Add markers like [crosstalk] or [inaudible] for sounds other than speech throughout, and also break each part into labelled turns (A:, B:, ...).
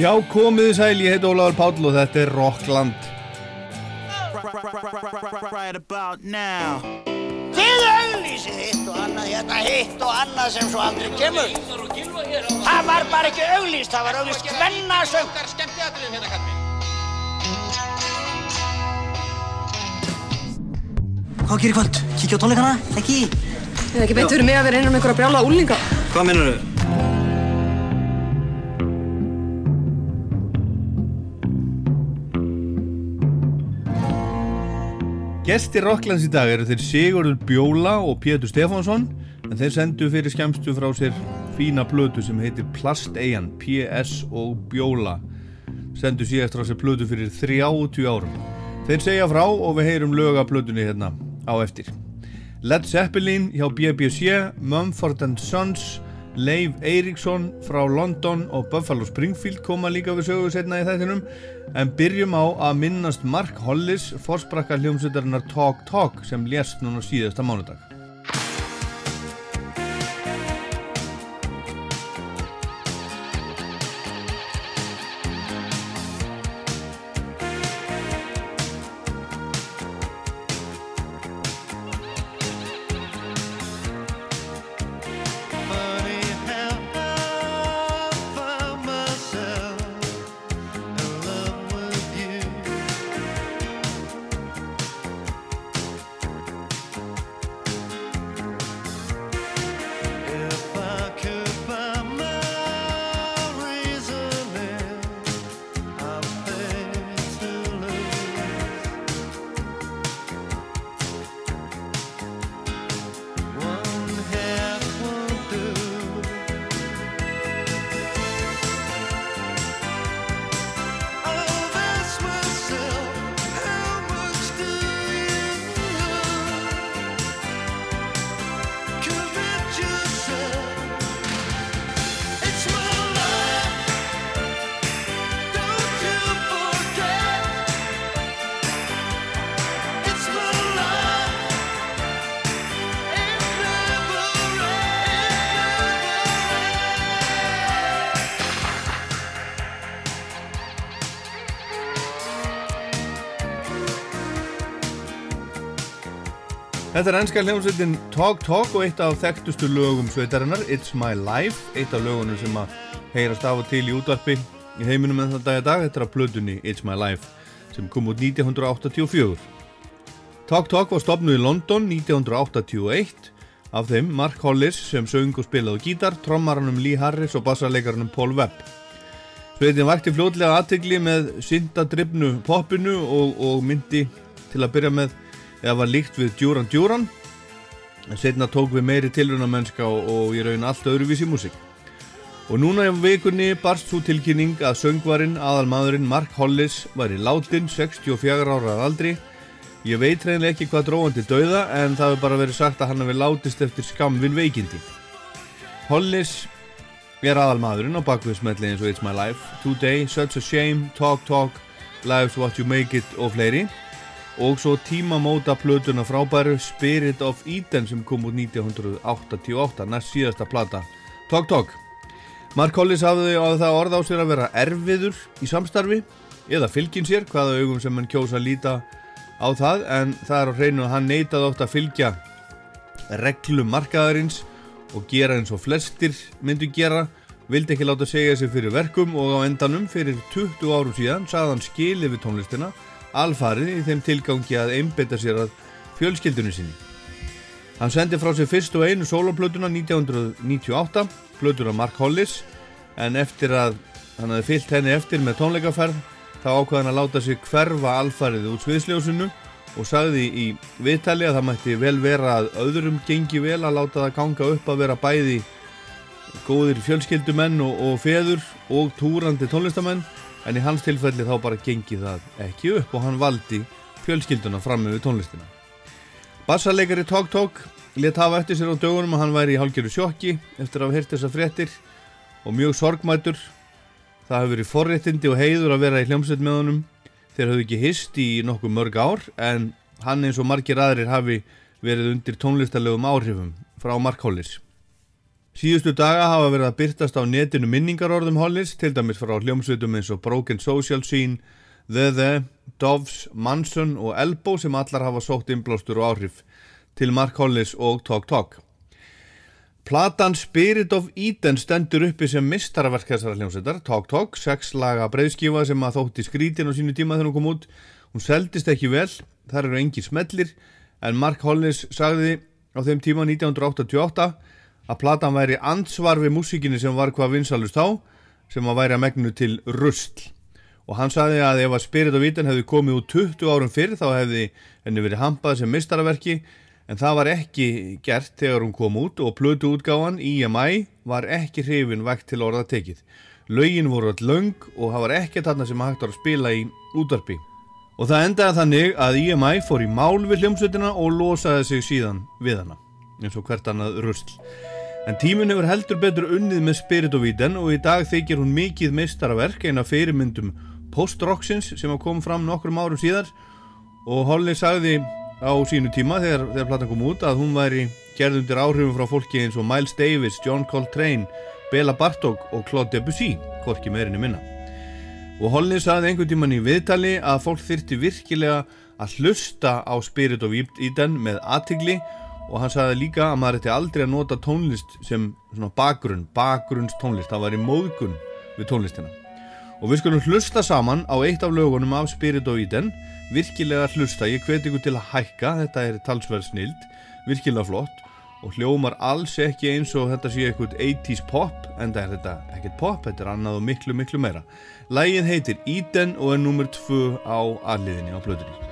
A: Já, komiði sæl, ég heit Ólaður Páll og þetta er Rockland.
B: Right about now
C: Þið auglýsið hitt og annað, hérna hitt og annað sem svo aldrei kemur. Það var bara ekki auglýst, það var auglýst hvennasöng.
D: Hvað gerir kvöld? Kíkja á tónleikana? Ekki?
E: Það er ekki beint fyrir mig að vera innan með einhverja brjála úlinga.
D: Hvað minnur þau?
A: Gestir Rocklands í dag eru þeir Sigurður Bjóla og Pétur Stefánsson en þeir sendu fyrir skemmstu frá sér fína blötu sem heitir Plasteian, PS og Bjóla. Sendu síðast frá sér blötu fyrir 30 árum. Þeir segja frá og við heyrum löga blötunni hérna á eftir. Led Zeppelin hjá BBC Mumford Sons Leif Eiríksson frá London og Buffalo Springfield koma líka við sögu setna í þættinum. En byrjum á að minnast Mark Hollis forsprakka hljómsveitarinnar Talk Talk sem lést núna síðasta mánudag Þetta er ennska hljómsveitin Talk Talk og eitt af þekktustu lögum sveitarinnar It's My Life, eitt af lögunum sem að heyrast af og til í útvarpi í heiminum en þetta dag í dag, þetta er að plötunni It's My Life sem kom út 1984 Talk Talk var stopnuð í London 1981 af þeim Mark Hollis sem söng og spilaði gítar, trommaranum Lee Harris og bassarleikarunum Paul Webb. Sveitin vakti fljótlega aðtegli með syndadrifnu poppinu og, og myndi til að byrja með eða var líkt við Duran Duran en setna tók við meiri tilruna mennska og, og í raun allt öðruvísi músík. Og núna í vikunni barst svo tilkynning að söngvarinn aðalmaðurinn Mark Hollis var í látin 64 ára aldri. Ég veit reynilega ekki hvað dróðan til dauða en það hefur bara verið sagt að hann hefur látist eftir skamvin veikindi. Hollis er aðalmaðurinn á bakviðsmelli eins og It's My Life Today, Such a Shame, Talk Talk Life's What You Make It og fleiri og svo tímamóta plötuna frábæru Spirit of Eden sem kom út 1988 næst síðasta plata. Talk Talk Mark Hollis hafði á það orð á sér að vera erfiður í samstarfi eða fylgin sér hvaða augum sem hann kjósa að líta á það en það er á hreinu að hann neitaði oft að fylgja reglum markaðarins og gera eins og flestir myndu gera vildi ekki láta segja sig fyrir verkum og á endanum fyrir 20 árum síðan sagði hann skil yfir tónlistina alfarið í þeim tilgangi að einbetta sér að fjölskyldunni sinni. Hann sendi frá sig fyrst og einu soloplötuna 1998, plötuna Mark Hollis, en eftir að hann hafði fyllt henni eftir með tónleikaferð, þá ákvaði hann að láta sig hverfa alfarið út sviðsljósinu og sagði í viðtali að það mætti vel vera að öðrum gengi vel að láta það ganga upp að vera bæði góðir fjölskyldumenn og, og feður og túrandi tónlistamenn en í hans tilfelli þá bara gengi það ekki upp og hann valdi fjölskylduna fram með tónlistina. Bassarleikari Tók Tók let hafa eftir sér á dögunum að hann væri í hálgjöru sjokki eftir að hafa heyrt þessar fréttir og mjög sorgmætur. Það hefur verið forréttindi og heiður að vera í hljómsveit með honum. Þeir hafðu ekki hist í nokkuð mörg ár en hann eins og margir aðrir hafi verið undir tónlistarlegum áhrifum frá Mark Hollis. Síðustu daga hafa verið að byrtast á netinu minningarorðum Hollis, til dæmis frá hljómsveitum eins og Broken Social Scene, The The, Doves, Manson og Elbow sem allar hafa sótt innblástur og áhrif til Mark Hollis og Talk Talk. Platan Spirit of Eden stendur uppi sem mistaraverk þessara hljómsveitar, Talk Talk, sex laga breyðskífa sem að þótti skrítin á sínu tíma þegar hún kom út. Hún seldist ekki vel, þar eru engi smellir, en Mark Hollis sagði á þeim tíma 1988 að platan væri ansvar við músíkinni sem var hvað vinsalust á, sem að væri að megnu til rustl. Og hann sagði að ef að Spirit of Eden hefði komið út 20 árum fyrr þá hefði henni verið hampað sem mistaraverki en það var ekki gert þegar hún kom út og plötu útgáfan EMI var ekki hrifin vekt til orða tekið. Lögin voru all löng og það var ekki þarna sem hægt var að spila í útarpi. Og það endaði þannig að EMI fór í mál við hljómsveitina og losaði sig síðan við hana, eins og hvert annað rusl. En tíminn hefur heldur betur unnið með Spirit of Eden og í dag þykir hún mikið meistaraverk eina fyrirmyndum post-rocksins sem kom fram nokkrum árum síðar og Holly sagði á sínu tíma þegar, þegar platan kom út að hún væri gerð undir áhrifum frá fólki eins og Miles Davis, John Coltrane, Bela Bartók og Claude Debussy, hvorki meirinni minna. Og Holly sagði einhvern tíman í viðtali að fólk þyrti virkilega að hlusta á Spirit of Eden með aðtigli og hann sagði líka að maður ætti aldrei að nota tónlist sem svona bakgrunn, bakgrunns tónlist, það var í móðgun við tónlistina. Og við skulum hlusta saman á eitt af lögunum af Spirit of Eden, virkilega hlusta, ég hveti ykkur til að hækka, þetta er talsverð snild, virkilega flott og hljómar alls ekki eins og þetta sé eitthvað 80s pop, en það er þetta ekkert pop, þetta er annað og miklu, miklu meira. Lægið heitir Eden og er nummer 2 á alliðinni á plötunni.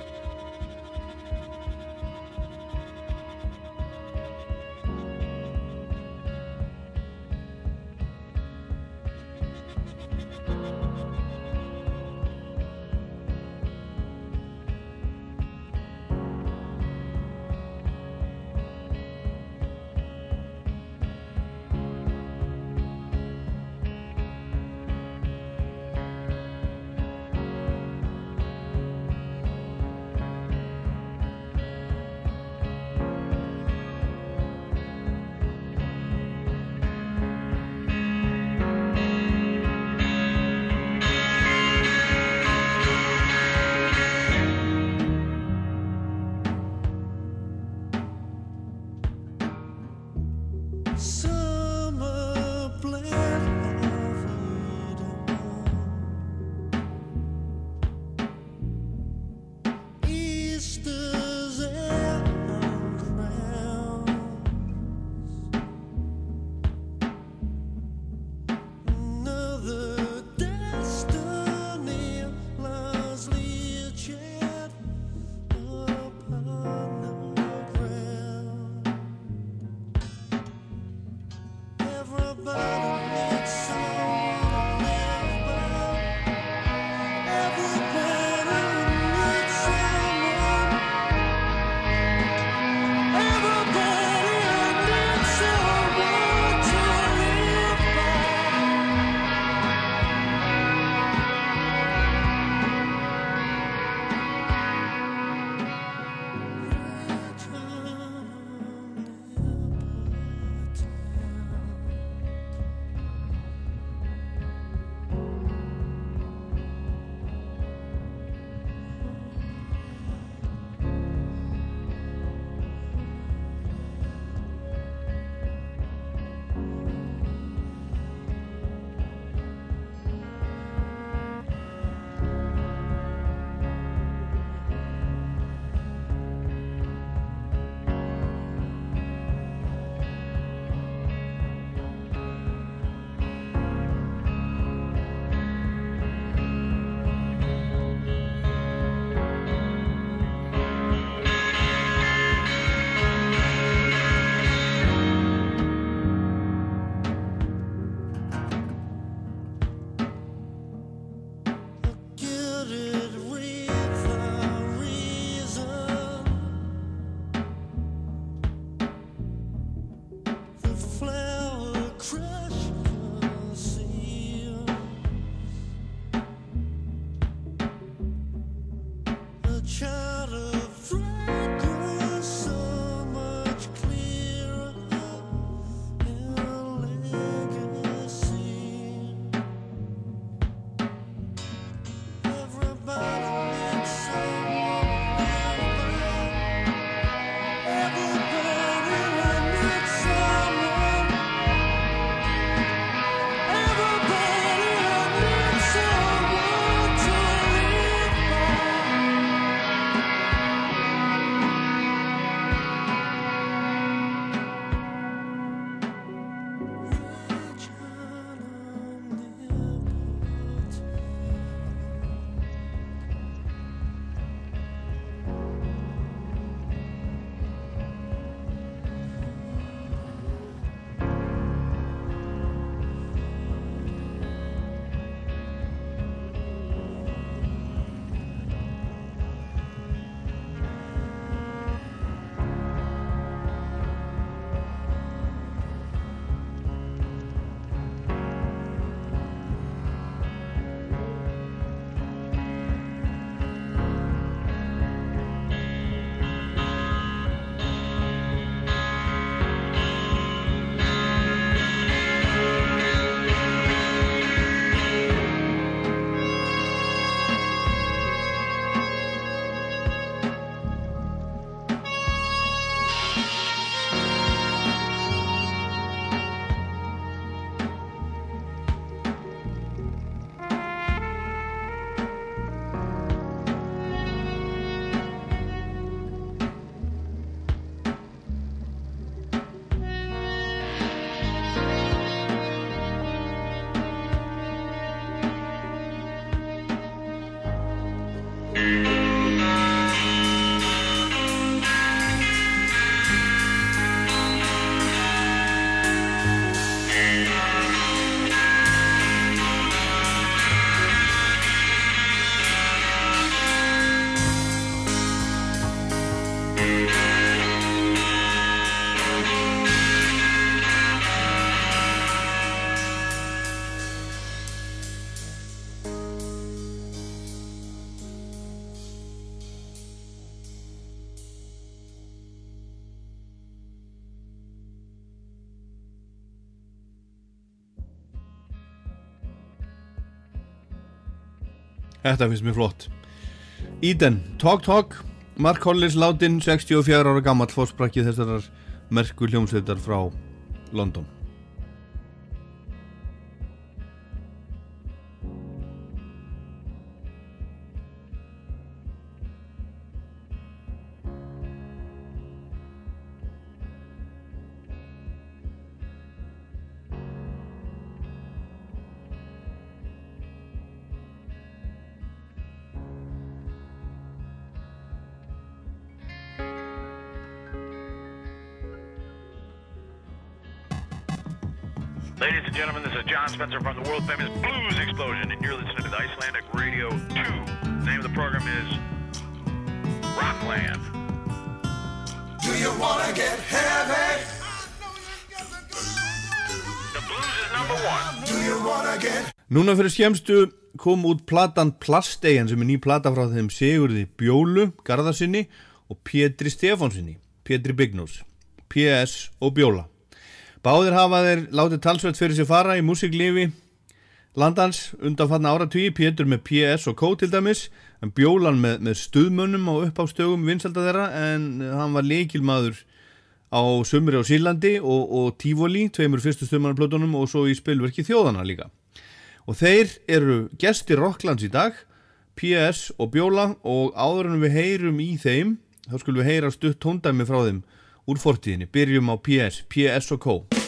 A: Þetta finnst mér flott. Eden, Talk Talk Mark Hollis látin 64 ára gammal fórsprakkið þessarar merku hljómsveitar frá London fyrir skemstu kom út platan Plastegin sem er ný plata frá þeim Sigurði Bjólu, Garðarsinni og Pétri Stefánsinni, Pétri Bignús, PS og Bjóla. Báðir hafa þeir látið talsvert fyrir sér fara í músiklífi landans undanfanna áratví, Pétur með PS og K til dæmis, en Bjólan með, með stuðmönnum á uppástögum vinsalda þeirra en hann var leikilmaður á Sumri á Sílandi og, og Tífóli, tveimur fyrstu stuðmannarplötunum og svo í spilverki Þjóðana líka. Og þeir eru gestir Rocklands í dag, PS og Bjóla og áður en við heyrum í þeim, þá skulum við heyra stutt tóndæmi frá þeim úr fortíðinni. Byrjum á PS, PS og K.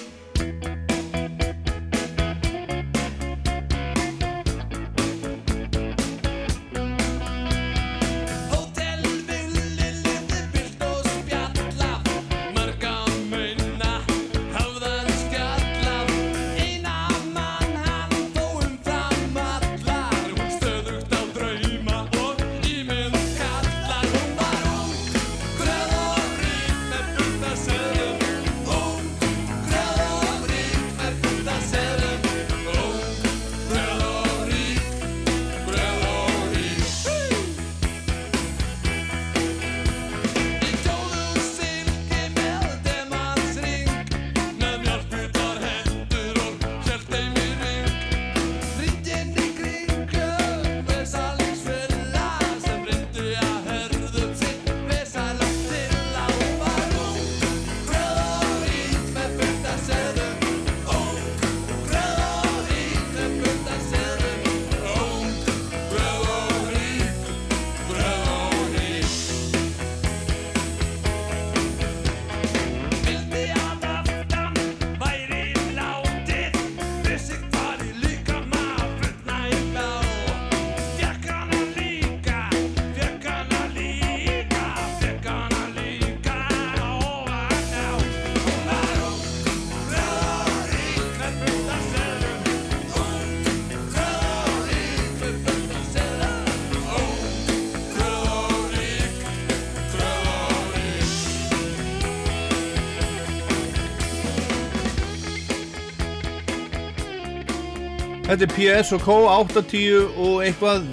A: Þetta er PS og K, 8-10 og eitthvað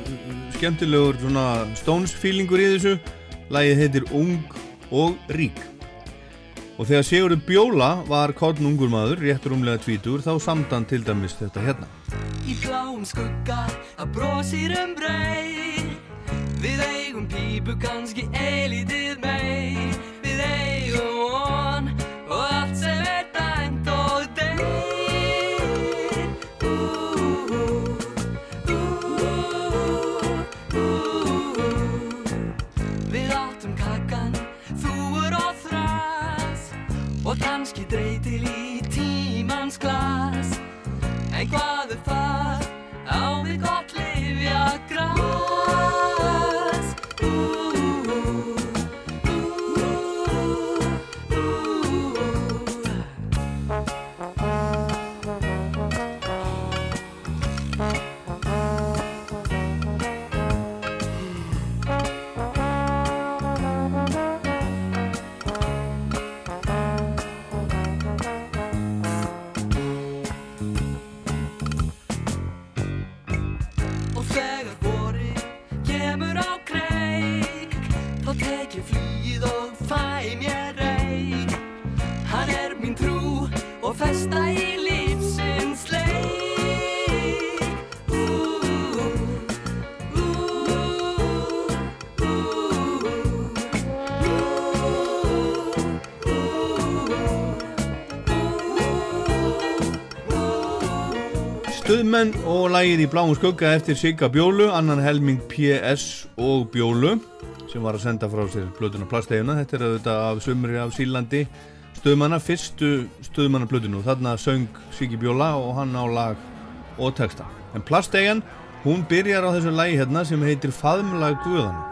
A: skemmtilegur svona Stones feelingur í þessu. Lægið heitir Ung og Rík. Og þegar Sigurður Bjóla var kottn ungur maður, réttur umlega tvítur, þá samdan til dæmis þetta hérna.
F: Í bláum skugga að brosir um brey Við eigum pípu Þegar voru kemur á greik þá tekið flug.
A: Stuðmenn og lagið í bláum skugga eftir Sigga Bjólu, annan helming PS og Bjólu sem var að senda frá sér plötuna Plasteguna. Þetta er auðvitað af sumri af Sílandi stuðmanna, fyrstu stuðmanna plötunu. Þarna söng Siggi Bjóla og hann á lag og texta. En Plastegan, hún byrjar á þessu lagi hérna sem heitir Faðmlag Guðana.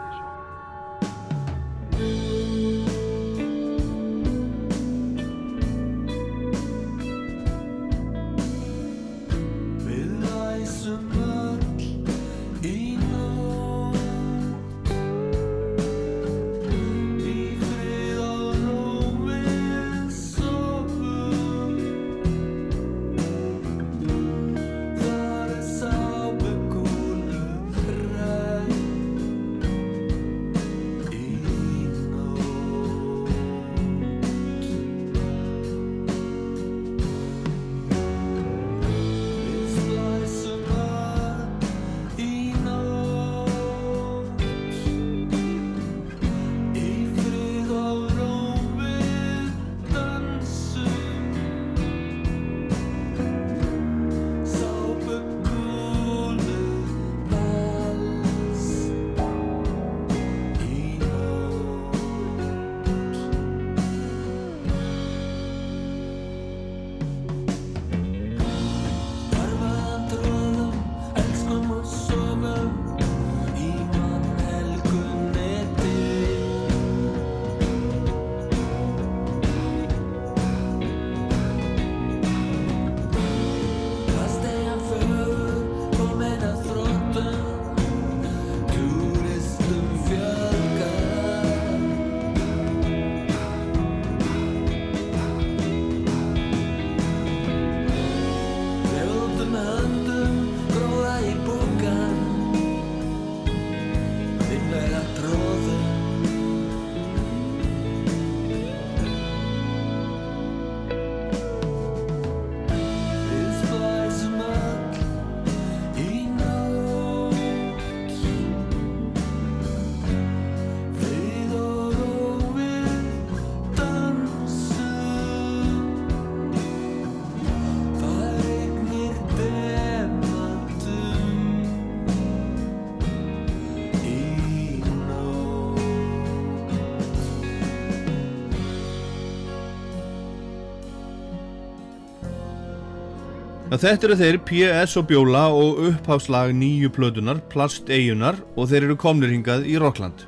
A: Þetta eru þeir PS og Bjóla og uppháslag nýju plötunar, Plasteigunar og þeir eru komnir hingað í Rockland.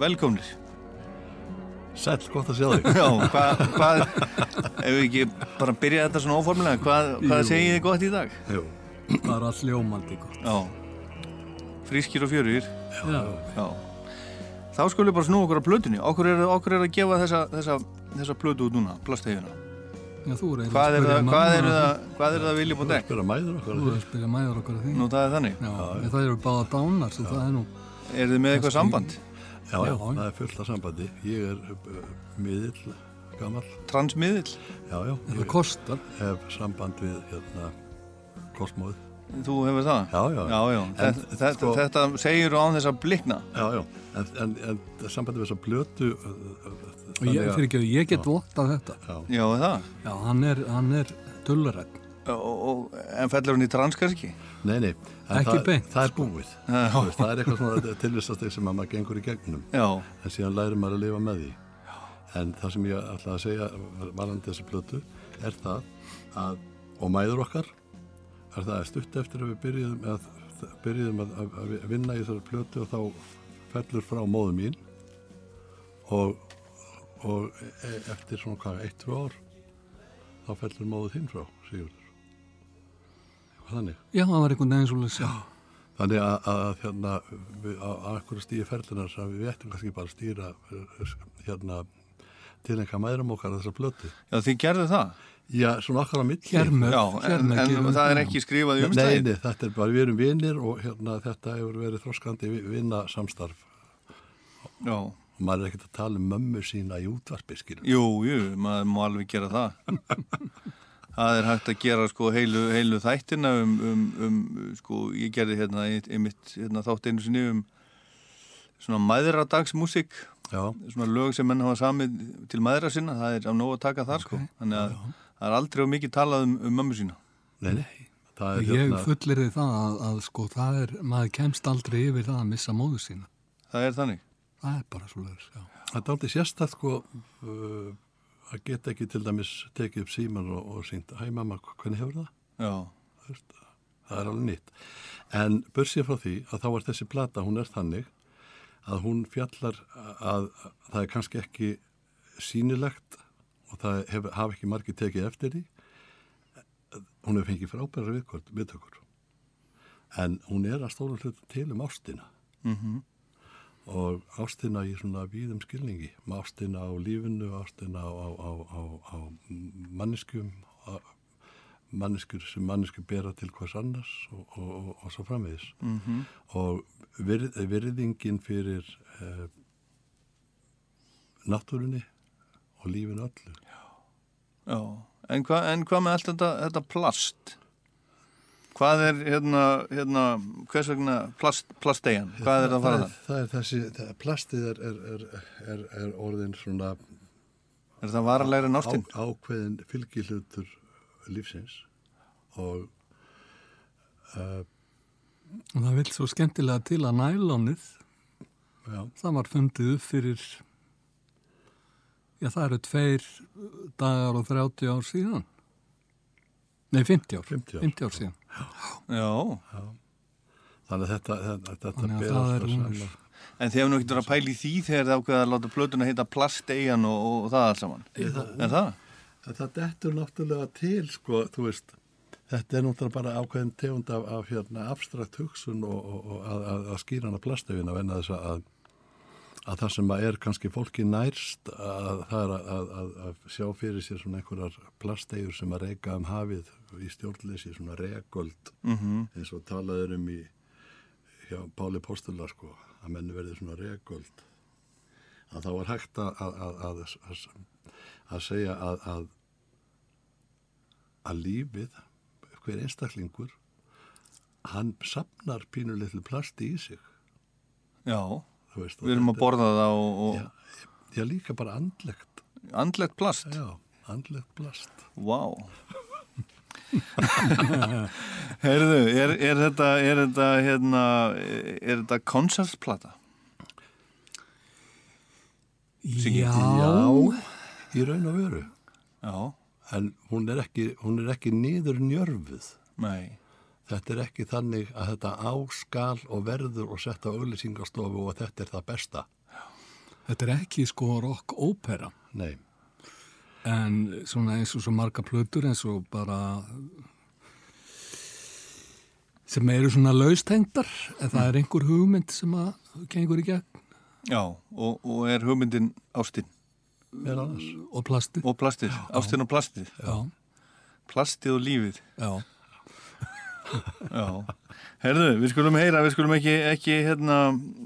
A: Velkomnir.
G: Sæll, gott að sjá þig.
A: Já, hvað, hvað, ef við ekki bara byrja þetta svona óformlega, hvað, hvað
G: Jú.
A: segið þið gott í dag?
G: Jú,
H: bara ljómandi gott
A: Já, frískir og fjörur.
H: Já,
A: Já. Þá skulum við bara snú okkur á plötunni. Okkur er, okkur er að gefa þessa, þessa, þessa plötu út núna, Plasteiguna.
H: Já þú er
A: Hvað er það, hvað er það, hvað er það viljum og dekk?
G: spila mæður okkar.
H: Þú er að spyrja mæður okkur að því
A: Nú, það er þannig.
H: Já, en það eru báða dánar svo það er nú
A: Er þið með eitthvað samband?
G: Já, já,
H: Já.
G: það er fullt af sambandi. Ég er uh, miðill, gammal.
A: Transmiðill?
G: Já, já,
H: Það
G: ég
H: kostar
G: hef samband við hérna kosmóð.
A: Þú hefur það?
G: Já, já.
A: Já, já.
G: En,
A: Þetta, þetta,
G: sko-
A: þetta segir án þess að blikna.
G: Já, já, en, en, en sambandi við þessa blötu uh, uh,
H: og ég, fyrir ekki að ég get vottað þetta
G: Já,
A: Já, er það.
H: Já, hann er, hann er
A: og, en fellur hún í trans kannski?
G: nei, nei.
H: Ekki
G: það,
H: beint,
G: Það er búið. Veist, það er eitthvað svona tilvistastig sem að maður gengur í gegnum.
A: Já,
G: en síðan lærir maður að lifa með því en það sem ég ætla að segja varandi þessi plötu er það að, og mæður okkar er það að stutt eftir að við byrjuðum að, byrjuðum að, að, að vinna í þessari plötu og þá fellur frá móðu mín og, og e- eftir svona hvað, eitt, tvö ár þá fellur móðu þín frá Sigurður Eitthvað þannig
H: Já, það var einhvern veginn svolítið
G: Þannig að, að hérna, við, á akkur stíði ferðinar sem við ættum kannski bara að stýra eh, hérna, til einhvað mæðrum okkar að þessa plötu.
A: já þið gerðu það.
G: Já, svona okkar á milli.
H: Hérmur,
A: Já, en, en það er ekki skrifað í
G: Nei,
A: umstæðin.
G: nei, þetta er bara, við erum vinir og hérna, þetta hefur verið þroskandi vi- vinna samstarf
A: Já,
G: og maður er ekkert að tala um mömmu sína í útvarpi, skilum.
A: jú, jú, maður má alveg gera það. [laughs] það er hægt að gera sko heilu, heilu þættina um, um, um, sko, ég gerði hérna einmitt hérna, þátt einu sinni um svona mæðradagsmusik
G: Já,
A: svona lög sem menn hafa samið til mæðra sinna, það er á nóg að taka þar sko þannig að það er aldrei of mikið talað um, um mömmu sína
G: nei, nei, það er
H: Ég
G: hérna,
H: fullir þið það að, að sko það er, maður kemst aldrei yfir það að missa móðu sína.
A: Það er þannig.
H: Það er bara svo leiðis, já.
G: það er aldrei sérstætt sko uh, að geta ekki til dæmis tekið upp síman og, og syngt, hæ mamma, hvernig hefur það?
A: Já.
G: það er alveg nýtt en börsið frá því að þá er þessi plata hún er þannig að hún fjallar að, að það er kannski ekki sýnilegt og það hef, hafa ekki margir tekið eftir því. Hún hefur fengið frábæra viðtökur. En hún er að stóla hlut til um ástina.
A: Mm
G: og ástina í svona víðum skilningi. Ástina á lífinu, ástina á, á, á, á, á- manneskur sem manneskur bera til hvers annars og, og, og, og svo framvegis.
A: Mhm.
G: og virð, virðingin fyrir eh, náttúrunni og lífinu öllu
A: Já. En, hva, en hvað með allt þetta, þetta plast? Hvað er hérna, hérna, hvers vegna plast, plasteigan? Hvað er það að fara
G: það? Það er þessi, það, plastið er, er, er, er, er orðin svona
A: Er það varalegri en ástin?
G: Á, ákveðin fylgihlutur lífsins og uh,
H: Og það vil svo skemmtilega til að nælónið,
G: já,
H: það var fundið upp fyrir, já það eru tveir dagar og 30 ár síðan. Nei, 50 ár.
G: 50 ár.
H: 50 ár síðan.
A: Já.
G: þannig að þetta, þetta, þetta
H: Þannig að það er
G: sama-
A: En þið hefur nú ekkert að pæla í því þegar það ákveða að láta plötuna heita plasteigan og, og það allt saman. Er það?
G: Þetta dettur náttúrulega til, sko, þú veist, þetta er náttúrulega bara ákveðin tegund af, af hérna, abstrakt hugsun og, og, og að, að, að skýra hana plastöfina venna þess að, að það sem er kannski fólki nærst að það er að, að, að sjá fyrir sér svona einhverjar plastegjur sem að reyka um hafið í stjórnleysi, svona regold
A: Mhm.
G: eins og talaður um í hjá Páli Postula, sko, að menni verði svona regold að þá er hægt að, að, að, að, að, að segja að, að, að lífið, hver einstaklingur, hann sapnar pínulitlu plasti í sig.
A: Já.
G: Veist,
A: Við erum að borða það og, og
G: Já, já, líka bara andlegt.
A: andlegt plast.
G: Já, andlegt plast.
A: Vá. [laughs] Heyrðu, er, er þetta, er þetta, hérna, er þetta konsertplata? Siggi?
H: Já,
G: í raun og veru.
A: Já.
G: En hún er ekki, hún er ekki niður njörfuð.
A: Nei.
G: Þetta er ekki þannig að þetta áskal og verður og setta á auðlýsingastofu og þetta er það besta.
H: þetta er ekki sko rock ópera.
G: Nei.
H: En svona eins og svo marga plötur eins og bara sem eru svona laustengdar en það er einhver hugmynd sem að gengur í gegn
A: Já, og, og er hugmyndin ástin
G: Mér annars.
H: og plastið.
A: og plastið, ástin og plastið.
H: Já,
A: Plastið og lífið.
H: já.
A: Já. Herðu, við skulum heyra, við skulum ekki, ekki hérna,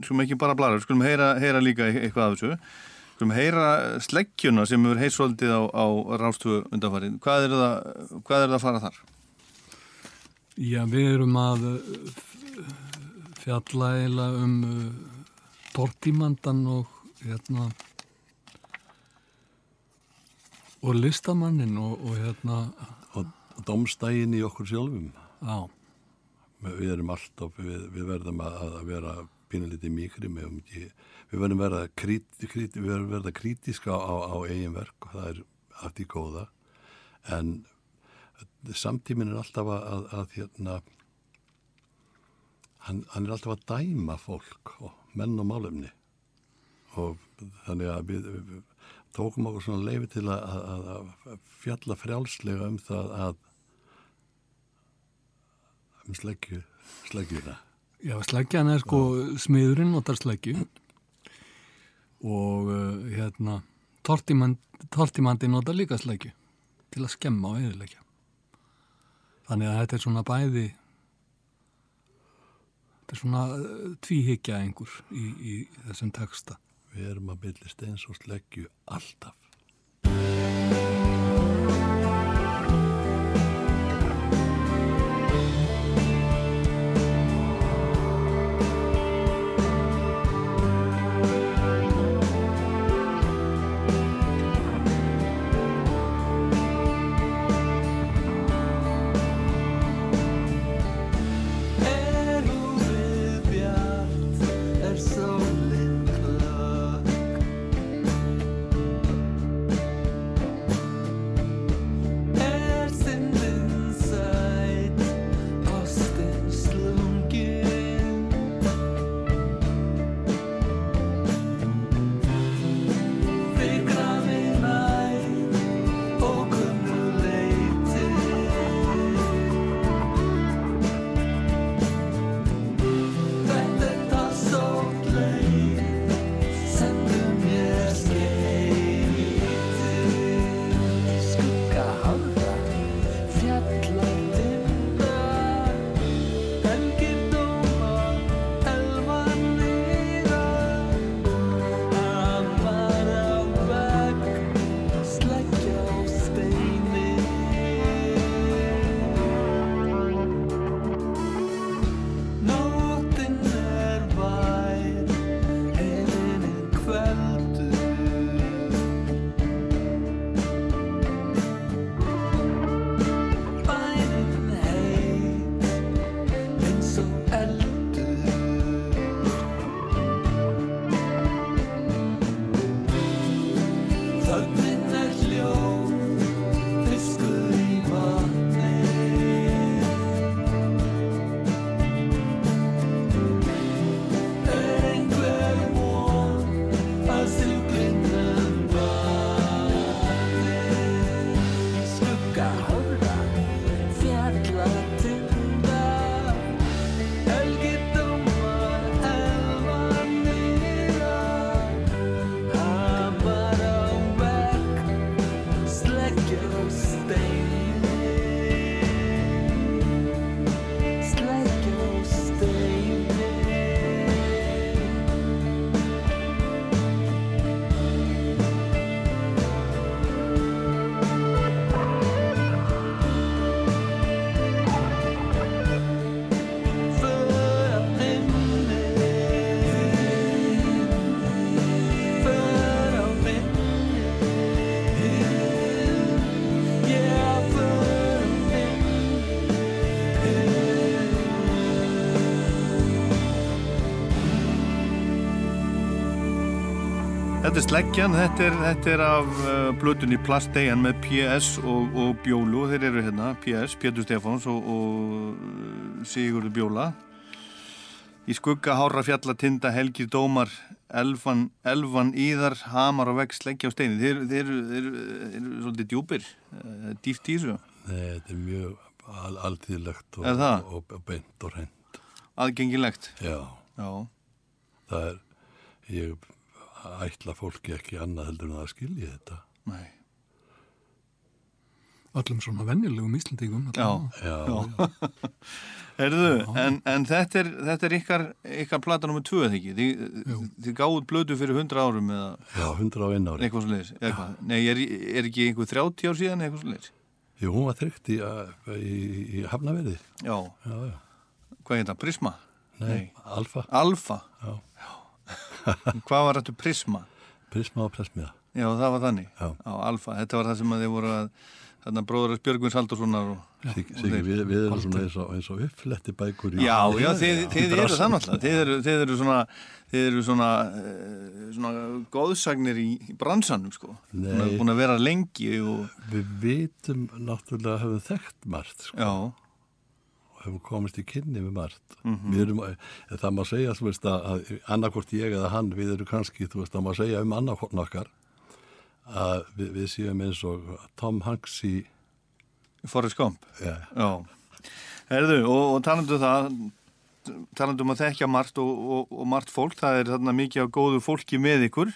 A: skulum ekki bara blara, við skulum heyra, heyra líka eitthvað af þessu. Við skulum heyra sleggjuna sem hefur heitt svolítið á, á rástöfu undanfarið. Hvað er það, hvað er það að fara þar?
H: Já, við erum að f- fjalla eiginlega um uh, tortímandan og hérna og listamannin og, og hérna
G: Og domstægin í okkur sjálfum.
H: Á,
G: Við erum alltaf, við, við verðum að, að vera pínulítið mikri með um ekki, við verðum að vera, krít, krít, krítiska á, á eigin verk og það er allt í góða. En samtímin er alltaf að, að, að hérna hann, hann er alltaf að dæma fólk og menn og málefni. Og þannig að við, við tókum okkur svona leifi til að fjalla frjálslega um það að um sleggju, sleggjuna.
H: já, sleggjan er sko smiðurinn notar sleggju og uh, hérna tortímandi notar líka sleggju til að skemma og eðilegja þannig að þetta er svona bæði þetta er svona uh, tvíhyggja einhver í, í þessum texta
G: Við erum að byrja steins og sleggju alltaf.
A: Þetta er sleggjan, þetta er, þetta er af uh, blötunni Plasteian með PS og, og Bjólu, þeir eru hérna, PS, Pétur Stefáns og, og uh, Sigurður Bjóla. Í skugga hára fjalla tinda Helgir Dómar, Elfan, Elfan Íðar, Hamar og vegg sleggja á steini. Þeir, þeir, þeir, eru svolítið djúpir, uh, dýft í þessu,
G: Nei, þetta er mjög al altíðlegt og, og, beint og hreint.
A: aðgengilegt.
G: Já,
A: Já,
G: það er, ég ætla fólki ekki annað heldur en að skilja þetta.
A: nei.
H: Öllum svona venjulegum Íslandingum.
A: Já.
G: Já, [laughs]
A: Herðu, en, en þetta er, þetta er ykkar, ykkar plata nummer 2, eða ekki? Þið, gáðuð blötu fyrir 100 árum eða
G: já, hundra á einn ári.
A: eitthvað svo leiðis, eða hvað? Nei, er, er ekki einhver 30 ár síðan eða eitthvað svo leiðis?
G: Jú, hún var þrygt í, í, í hafnaverði.
A: Já,
G: Já, já.
A: hvað heit það? Prisma?
G: Nei, Alfa,
A: Alfa?
G: Já. [laughs]
A: hvað var þetta Prisma?
G: Prisma og Pressmiða.
A: Já, það var þannig.
G: Já.
A: Alfa, þetta var það sem að þið voru að, þarna bróður Björgvins Haldurssonar
G: við, við erum svona eins og, eins og uppfletti bækur í
A: Já, já, þið, þið eru náttúrulega, þið eru, þið eru svona, þið eru svona, svona góðsagnir í, bransanum, sko. Búin að vera lengi og,
G: Við vitum náttúrulega að höfum þekkt margt sko,
A: já,
G: höfum komist í kynni við margt.
A: Mhm.
G: Við erum, eh, það má segja, veist, að, annarkvort ég eða hann, við erum kannski, þú veist, það má segja um annarkvort okkar að við, við séum eins og Tom Hanks í,
A: Forrest Gump.
G: ja,
A: Já, herðu, og, og talandu það, talandu um að þekkja margt og, og, og margt fólk, það er þarna mikið af góðu fólki með ykkur.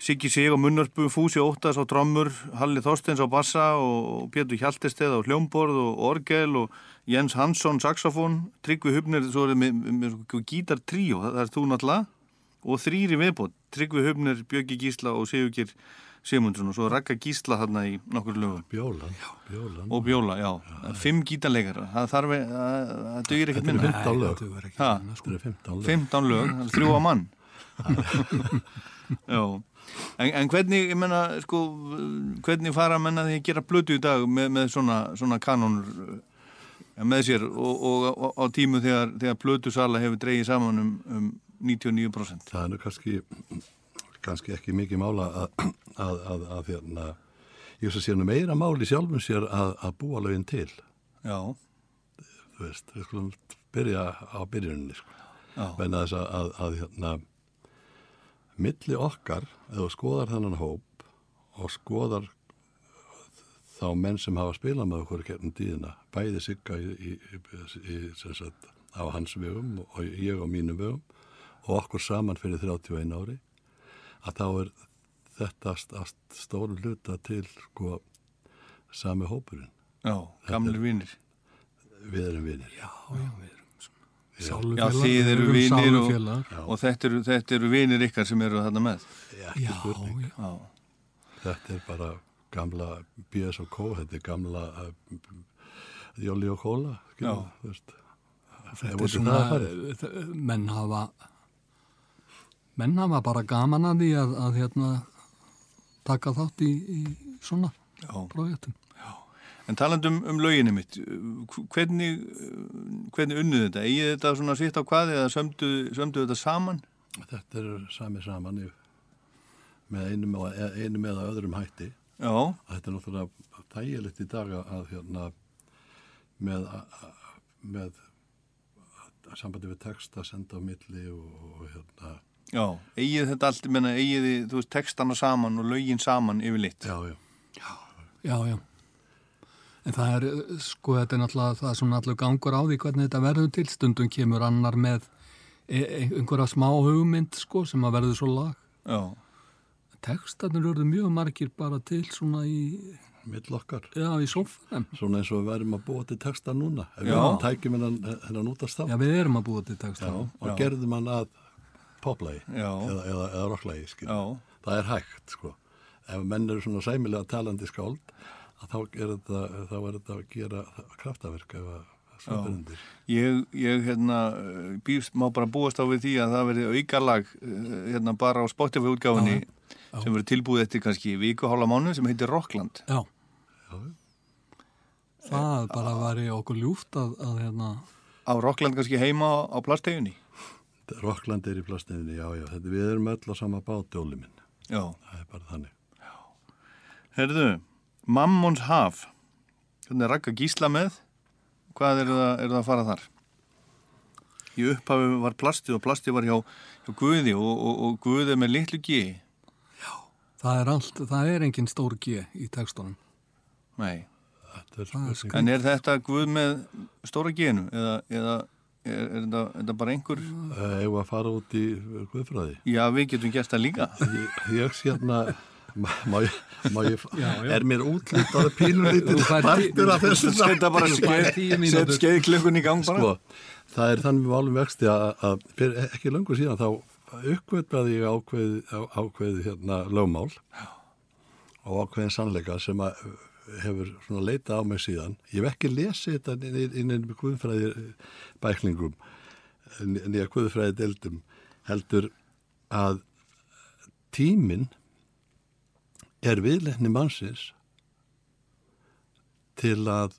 A: Siggi Sig og Munnarpu, Fúsi Óttas á trommur, Halli Þorsteins á bassa og Pétur Hjaltesteð á hljómborð og orgel og Jens Hansson saxofón, Tryggvi Hubnir, svo er það með, með, með gítar tríó, það, það er þú náttúrulega, og þrýri viðbót, Tryggvi Hubnir, Björgi Gísla og Sigurgir Sigmundsson og svo Ragga Gísla þarna í nokkur lögum.
G: Bjólan, Bjólan.
A: Og bjóla, já. já. Fimm gítarleikar. Það þarf, að- það það dugir ekkert
G: Þetta eru
A: minna.
G: 15 lög.
H: Það minna, sko.
G: Þetta eru 15 lög.
A: 15 lög, það er þrjú á mann. [laughs] já. En, en hvernig, ég menna, sko, hvernig fara menna því að gera blötu í dag með, með svona, svona kanónur eh, með sér og, og, og á tímu þegar, þegar blötu sala hefur dreigið saman um, um 99%?
G: Það er nú kannski, kannski ekki mikið mála að, að, að, að hérna, ég veist að sé nú meira máli sjálfum sér að, að búa lögin til.
A: Já,
G: Þú veist, við skulum byrja á byrjuninni, sko.
A: já,
G: Menna þess að, að, að hérna, milli okkar, ef þú skoðar þennan hóp og skoðar þá menn sem hafa spilað með okkur kernum díðina, bæði sigga í, í, í, sagt, á hans vegum og ég á mínum vegum og okkur saman fyrir 31 ári, að þá er þetta stóru hluta til sko sami hópurinn.
A: já, gamlir vinnir.
G: Við erum vinir.
H: Já, já, við erum
A: Já,
H: sálufélag.
A: þið eru vinir og, og þetta eru, þetta eru vinir ykkar sem eru þarna með.
H: Já, já.
A: Já,
G: Þetta er bara gamla B.S. og K. Þetta er gamla uh, Jóli og Kóla.
A: Já.
H: Þetta er svona, menn hafa menn hafa bara gaman að því að, að hérna taka þátt í, í svona
A: já.
H: projektum.
A: En talandum um, um löginni mitt, hvernig, hvernig unnuð þetta? Egið þetta svona svitt á hvaði eða sömdu, sömdu þetta saman?
G: Þetta er sami saman í, með einum eða, einum eða öðrum hætti.
A: Já,
G: Þetta er náttúrulega þægilegt í dag að hérna með, með að sambandi við text að senda á milli og, og hérna
A: já, eigið þetta allt, ég menna, eigið þið, þú veist, textana saman og lögin saman yfirleitt.
G: já, já,
H: Já, já. En það er, sko, þetta er náttúrulega það er svona allur gangur á því hvernig þetta verður til. Stundum kemur annar með e- e- einhverja smá hugmynd, sko, sem að verður svo lag.
A: Já,
H: Tekstarnir eru mjög margir bara til svona í
G: mill okkar.
H: Já, í sófanum.
G: Svona eins og við værum að búa til texta núna. Ef
A: Já.
G: við tækjum hennan, hennan út af stað.
H: Já, við erum að búa til texta.
G: Já, og
A: Já.
G: gerðum hann að poplagi
A: Já.
G: eða, eða, eða rocklagi, skil.
A: Já.
G: Það er hægt, sko. Ef menn eru svona sæmilega talandi skáld, að þá er þetta, þá er þetta að gera kraftaverk ef að svipur undir.
A: Ég, ég hérna, býst, má bara búast á við því að það verði aukalag eh, hérna bara á Spotify útgáfunni sem verður tilbúið eftir kannski viku hálfa mánu sem heitir Rockland.
H: Já. Það bara var í okkur ljúft að, að hérna,
A: Á Rockland kannski heima á, á plasteginni.
G: Rockland er í plastiðinni, já, já. Þetta, við erum öll á sama báti, Óli minn.
A: Já.
G: Það er bara þannig.
A: Herðu, Mammons haf. Hvernig er Ragga Gísla með? Hvað eru það, eru það að fara þar? Í upphafi var plastið og plastið var hjá, hjá Guði og, og, og Guði með litlu G.
H: það er allt, það er engin stór G í textunum.
A: Nei.
G: Er
H: er.
A: En er þetta Guð með stóra G-nu? Eða, eða er, er, þetta, er bara einhver?
G: Eh, við að fara út í Guðfræði?
A: Já, við getum gert það líka.
G: Ég, ég hérna, má, má ég, má ég,
H: Já, já.
G: er mér útlítað pínulítið partur af þessu
A: set skeið klukkun í gang bara.
G: Sko, það er þannig við álum vexti að, að fyrir ekki löngu síðan þá uppvöldbaði ég ákveð, á, ákveð hérna lögmál og ákveðin sannleika sem að hefur leitað á mig síðan. Ég hef ekki lesið þetta inn, inn, inn með guðfræði bæklingum nýja guðfræði deildum heldur að tíminn er viðleikni mannsins til að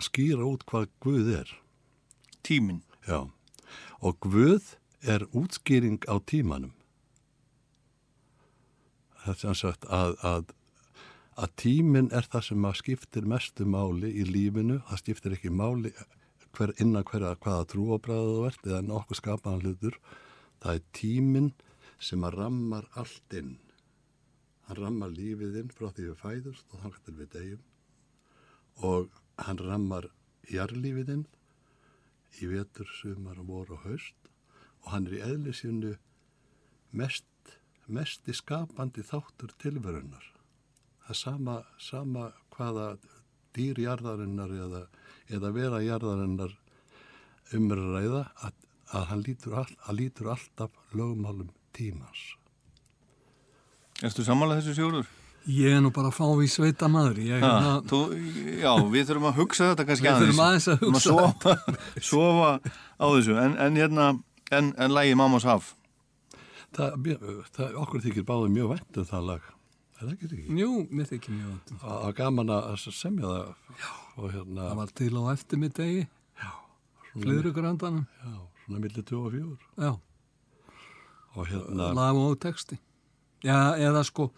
G: skýra út hvað Guð er.
A: Tíminn.
G: Já. Og Guð er útskýring á tímanum. Það er sem sagt að, að, að tíminn er það sem skiptir mestu máli í lífinu. Það skiptir ekki máli hver, innan hverja hvaða trúabræðu þú ert eða nokkuð skapaðan hlutur. Það er tíminn sem að rammar allt inn. Hann rammar lífið inn frá því við fæðust og þannig til við degjum. Og hann rammar jarlífið inn í vetur, sumar, vor og haust og hann er í eðlisínu mest, mest í skapandi þáttur tilverunar. Það er sama, sama hvaða dýrjarðarinnar eða, eða vera jarðarinnar umræða að, að hann lítur, all, að lítur alltaf lögmálum tímans.
A: Erstu sammálað þessu sjóður?
H: Ég er nú bara að fá í sveita maður. Ég,
A: Ha,
H: hérna,
A: þú, já, við þurfum að hugsa þetta kannski
H: Við
A: aðeins.
H: þurfum aðeins að
A: Þurfum
H: hugsa
A: sofa, sofa á þessu. En, en hérna, en, en lægi Mammas haf.
G: Það, það okkur þykir báði mjög vænt um það lag. Er það ekki ekki?
H: Jú, mér þykir mjög vant.
G: Að að gaman að semja það og hérna,
H: Það var til á eftir mitt degi,
G: svona,
H: flyðrugrandanum.
G: já, svona millir 2 og 4
H: Já,
G: hérna,
H: lag og texti. Já, eða sko,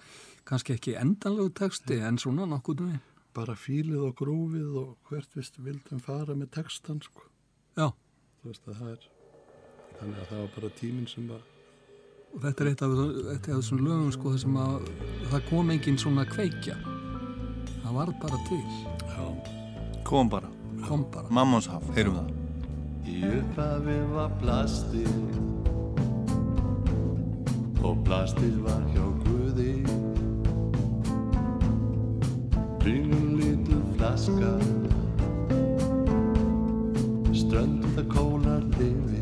H: kannski ekki endanlegu texti, en svona nokkuð með.
G: bara fílið og grúfið og hvert vist vildum fara með textan sko.
H: Já,
G: þú veist að það er þannig að það var bara tíminn sem að
H: og þetta er eitt af, eitt af þessum lögum, sko, þar sem að það kom engin svona kveikja. Það var bara til,
G: já,
A: Kom bara.
H: kom bara.
A: Mammans haf, heyrum það.
G: Í upphafi var plastið og plastið var hjá Guði. Ringlulitu flaska ströndu það kólar lifi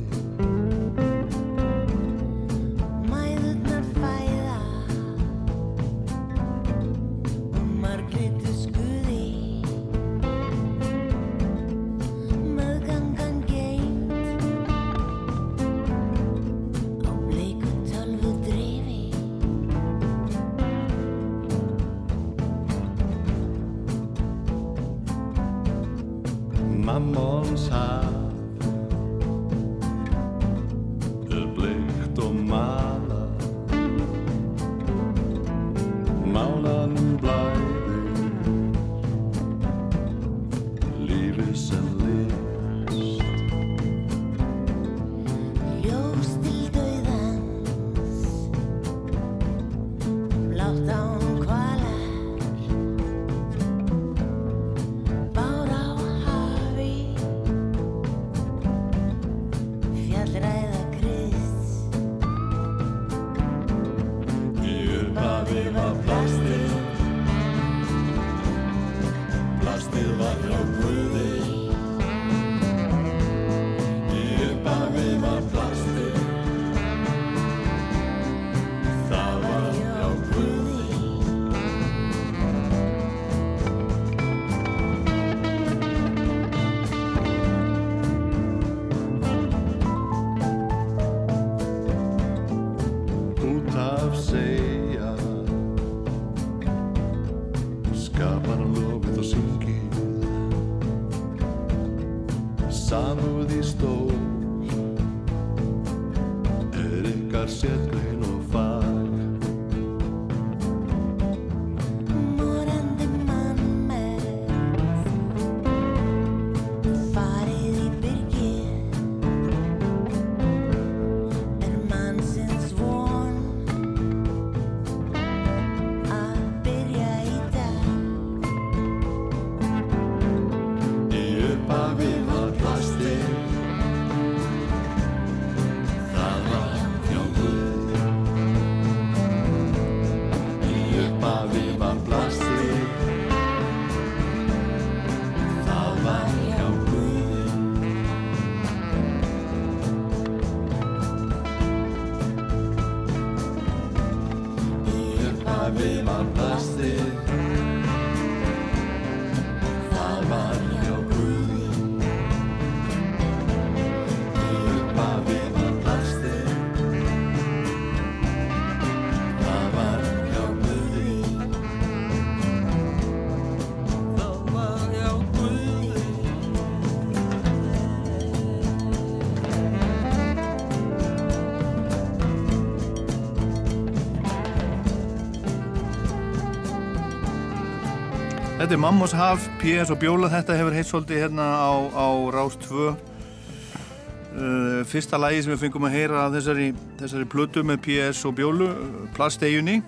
A: Þetta er Mammos Haf, P.S. og Bjóla, þetta hefur heitt svolítið hérna á, á Rás 2. Uh, fyrsta lagi sem við fengum að heyra þessari, þessari plötu með P.S. og Bjólu, uh, Plastegjunni,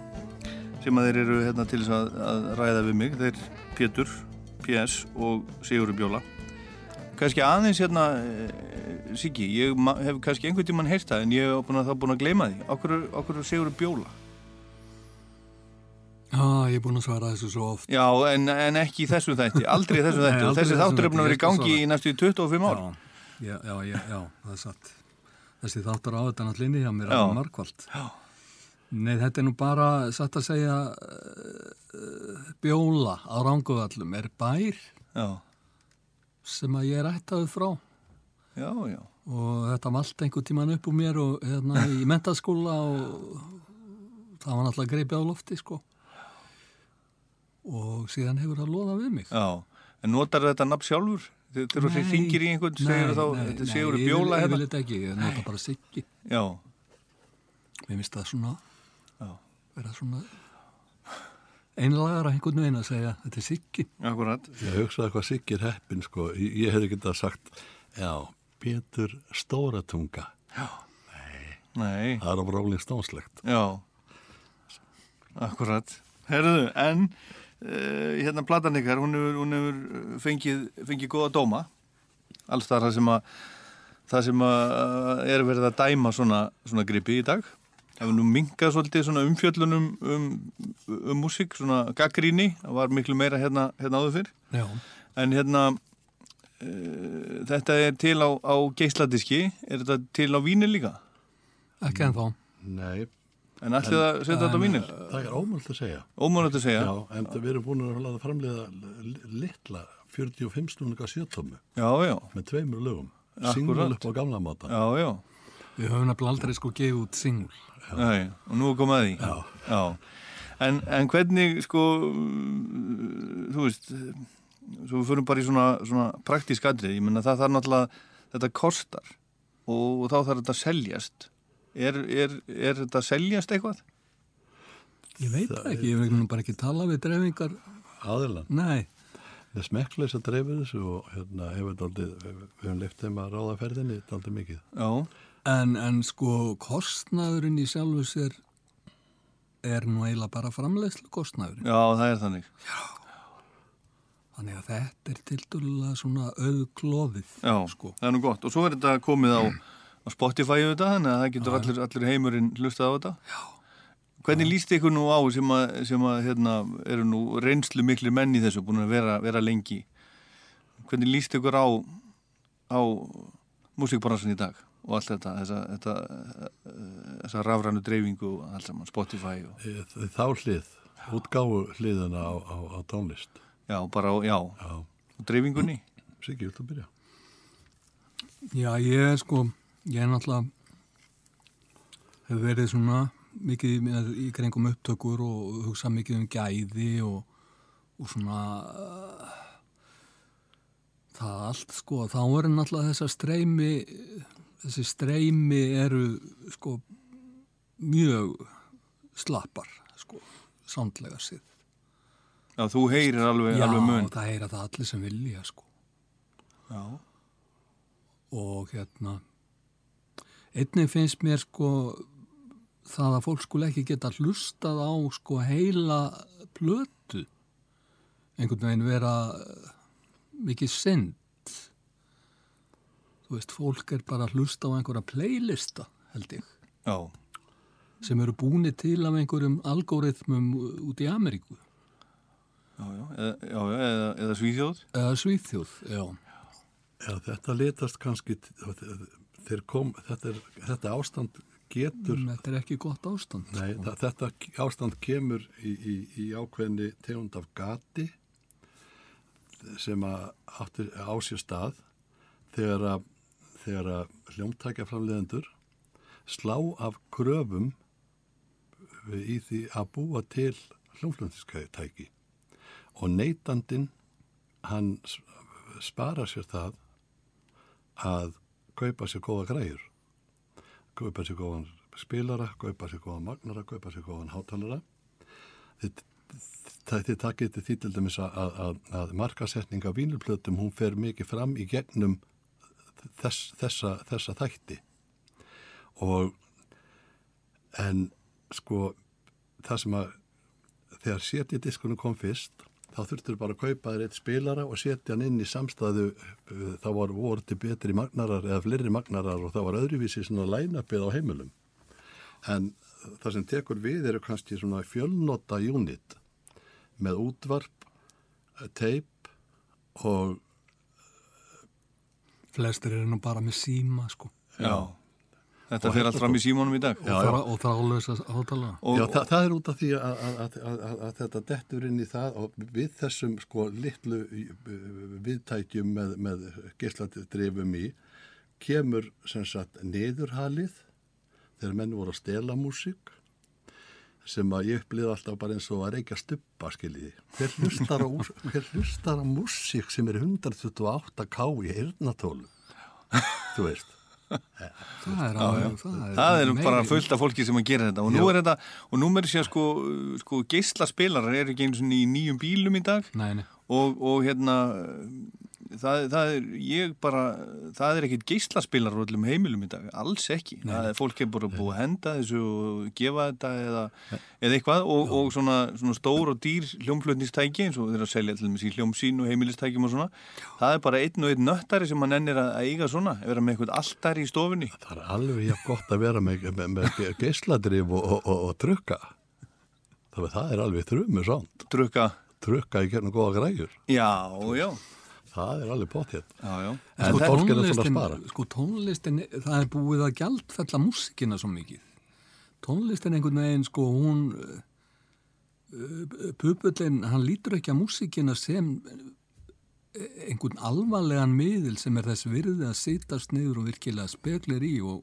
A: sem að þeir eru hérna til þess að, að ræða við mig, þeir Pétur, P.S. og Sigurður Bjóla. Kannski aðeins hérna, uh, Siggi, ég hef kannski einhvern tímann heyrt það en ég hef búin að, búin að gleyma því. Okkur, okkur Sigurður Bjóla?
H: Já, ég er búin að svara þessu svo oft.
A: Já, en, en ekki í þessum þætti, aldrei í þessum [laughs]
H: Nei,
A: þætti
H: aldrei
A: þessi þáttur er búin að vera í gangi í næstu 25 ár.
H: Já, já, já, já, það er satt. Þessi þáttur á þetta náttúrulega hjá mér er markvalt. Nei, þetta er nú bara, satt að segja, uh, bjóla á Ranguvallum er bær
A: Já,
H: sem að ég er ættaður frá
A: já, já.
H: og þetta vald einhver tíman upp úr mér og hérna í mentaskóla og það var náttúrulega greipið á lofti, sko. Og síðan hefur það loðað við mig.
A: Já, en notar þetta nafn sjálfur? Þegar þú
H: Nei,
A: ringir í einhvern, segir þá,
H: nei,
A: þetta
H: nei, ég vil-
A: bjóla
H: Ég
A: hérna?
H: vil þetta ekki, ég nota bara siggi.
A: Já,
H: Mér finnst það svona,
A: Já.
H: vera svona einlagar að einhvern veginn að segja, þetta er siggi.
A: akkurat.
G: Ég hugsaði hvað Siggir heppin sko, ég, ég hefði getað sagt já, Pétur Stóratunga
A: Nei,
G: það er á Rolling Stoneslegt
A: já, akkurat. Herðu, en hérna platan ykkar, hún hefur, hún hefur fengið, fengið góða dóma. Alls þar það sem að, það sem að uh, er verið að dæma svona, svona gripi í dag. Það hefur nú minkað svolítið svona umfjöllunum um, um músík, svona gaggríni, það var miklu meira hérna, hérna áður fyrr.
H: Já.
A: En hérna, uh, þetta er til á, á geisladiski, er þetta til á vínil líka?
H: Ekki ennþá.
G: Nei,
A: En allir það að setja þetta á vínil?
G: það er ómöld að segja
A: Ómögulegt að segja.
G: Já, en við erum búin að li- litla 45 snúninga sjötómu
A: Já, já,
G: með tveimur lögum. Singul upp á gamla máta
A: já, já.
H: Við höfum nefnilega aldrei sko gefið út singul.
A: Nei, og nú komið að því.
G: Já.
A: En, en hvernig, sko, þú veist, svo við förum bara í svona, svona praktísk atrið, ég menna það þarf náttúrulega, þetta kostar og, þá þarf þetta að seljast. Er, er, er þetta að seljast eitthvað?
H: Ég veit það ekki, ég vil nú bara ekki tala við dreifingar.
G: aðilan
H: Nei,
G: Það er smekkleis að dreifir þessu og hérna hefur daldið, við höfum leift þeim að ráða ferðinni daldið mikið.
A: Já,
H: en, en sko kostnaðurinn í sjálfu sér er nú eiginlega bara framleiðslu kostnaðurinn.
A: já, það er þannig.
H: Þannig að þetta er tildulega svona auðklóðið.
A: Já,
H: Sko.
A: það er nú gott. Og svo er þetta komið á, á Spotify auðvitað, þannig að það getur allir, allir heimurinn hlustað á þetta. Já. Hvernig líst ykkur nú á sem að, sem að hérna, eru nú reynslu miklu menn í þessu, búin að vera, vera lengi? Hvernig líst ykkur á, á músikbransan í dag og allt þetta, þessa, þetta, þessa rafrænu dreifingu og allt saman, Spotify og,
G: Þá hlið, útgáfu hliðina á, á, á tónlist.
A: já, bara, á- já,
G: Já,
A: og dreifingunni.
G: Siggi, viltu byrja?
H: Já, ég er sko, ég er náttúrulega, hefur verið svona mikið í kringum upptökur og hugsa mikið um gæði og, og svona uh, það allt sko þá eru náttúrulega þessar streymi þessi streymi eru sko mjög slappar sko, sándlega séð
A: Já, þú heyrir alveg,
H: Já,
A: alveg mun.
H: það heyra það allir sem vilja sko
A: Já.
H: og hérna einnig finnst mér sko það að fólk skul ekki geta hlustað á sko heila plötu. Einhvern veginn vera eh, mikið synd. Þú veist, fólk er bara hlusta á einhverja playlista held ég.
A: Já.
H: sem eru búni til af einhverjum algoritmum út í Ameríku.
A: Já, já, eða, já, já, eða, eða Svíþjóð.
H: eða Svíþjóð, já.
G: Já, þetta litast kannski, kom, þetta, er, þetta ástand getur,
H: þetta er ekki gott ástand
G: nei,
H: sko.
G: þetta ástand kemur í, í, í ákveðni tegund af gati sem áttir á sér stað þegar að, þegar að hljómtækja framleiðendur slá af kröfum í því að búa til hljómflöndinskætæki og neytandin hann spara sér það að kaupa sér góða græjur. Kaupa sér góðan spilara kaupa sér góðan magnara, kaupa sér góðan hátalara þið takkið til því til dæmis að, að, að, að markasetning af vínulplötum hún fer mikið fram í gegnum þess, þessa, þessa þætti. Og en sko það sem að þegar setjadiskunum kom fyrst þá þurftur bara að kaupa þér eitt spilara og setja hann inn í samstæðu þá var voru til betri magnarar eða fleiri magnarar og það var öðruvísi svona line-upið á heimilum en það sem tekur við eru kannski svona fjölnota unit með útvarp teip og
H: flestir eru nú bara með síma sko
A: Já. Þetta fer allt fram í símónum í dag.
H: og, þrá, og þrálaus hátalara
A: Og,
G: Já, það, það er út af því að, að, að, að, að þetta dettur inn í það og við þessum sko litlu uh, viðtækjum með, með geisladrifum í kemur sem sagt niðurhalið þegar menn voru að stela músík sem að ég upplýði alltaf bara eins og að reykja stuppa skiljiði. Hver hlustar á, á músík sem er 128k í eirnatólu? Þú veist.
H: Það er, alveg, það er,
A: það er bara fullt af fólki sem að gera þetta. Og nú er þetta, og nú er þetta sko, sko geislaspilarar er ekki eins og í nýjum bílum í dag.
H: Nei, nei.
A: og, og hérna það, það er, ég bara það er ekkit geislaspilar á öllum heimilum í dag, alls ekki það er, fólk er bara búið að henda þessu og gefa þetta eða, eða eitthvað og, og svona, svona stór og dýr hljómflutnistæki eins og þeir eru að selja til dæmis í hljómsín og heimilistækjum og svona það er bara einn og einn nöttari sem mann ennir að eiga svona, að vera með eitthvað alltari í stofunni
G: Það er alveg jafn gott að vera með, með, með geisladrif og, og, og, trukka. Það, er alveg þrjumur sánd.
A: Trukka?
G: Trukka í kernum góða græjur.
A: Já, já.
G: Það er alveg potið. En
H: sko,
G: fólk er að
H: tónlistin,
G: spara.
H: sko tónlistin, það er búið að gjaldfella músikina svo mikið tónlistin einhvern veginn sko hún uh, pupullin, hann lítur ekki að músikina sem eh, einhvern alvarlegan miðil sem er þess virði að sitast niður og virkilega speklir í og,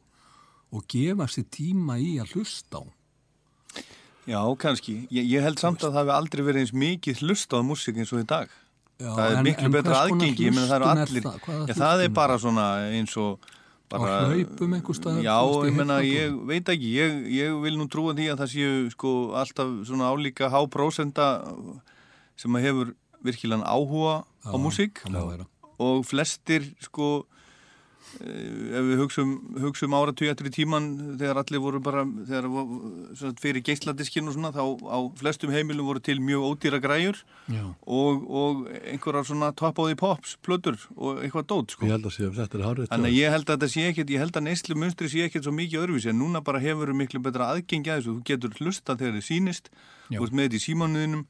H: og gefa sér tíma í að hlusta á
A: Já, kannski. Ég, ég held samt að það hefur aldrei verið eins mikið hlust á músík eins og í dag.
H: Já,
A: það er
H: en-
A: miklu
H: en
A: betra aðgengi, ég það
H: er
A: allir.
H: það?
A: Já, það er bara svona eins og bara...
H: Á hlaupum einhvers staðar,
A: Já, ég
H: heyrnartólum?
A: ég veit ekki, ég, ég vil nú trúa því að það séu sko alltaf svona álíka háprósenda sem að hefur virkilegan áhuga á músík og flestir sko ef við hugsum, hugsum áratug eftir í tíman þegar allir voru bara þegar sagt, fyrir geisladiskinn og svona þá á flestum heimilum voru til mjög ódýra græjur og, og einhverjar svona top of the pops plötur og eitthvað dót sko.
G: Ég held að sé að þetta er hárið
A: Þannig að ég held að þetta sé ekkert, ég held að neyslu munstri sé ekkert svo mikið öðruvísi en núna bara hefur miklu betra aðgengi að þessu, þú getur hlusta þegar þið sýnist,
H: Já.
A: Þú ert með þetta í símanuðinum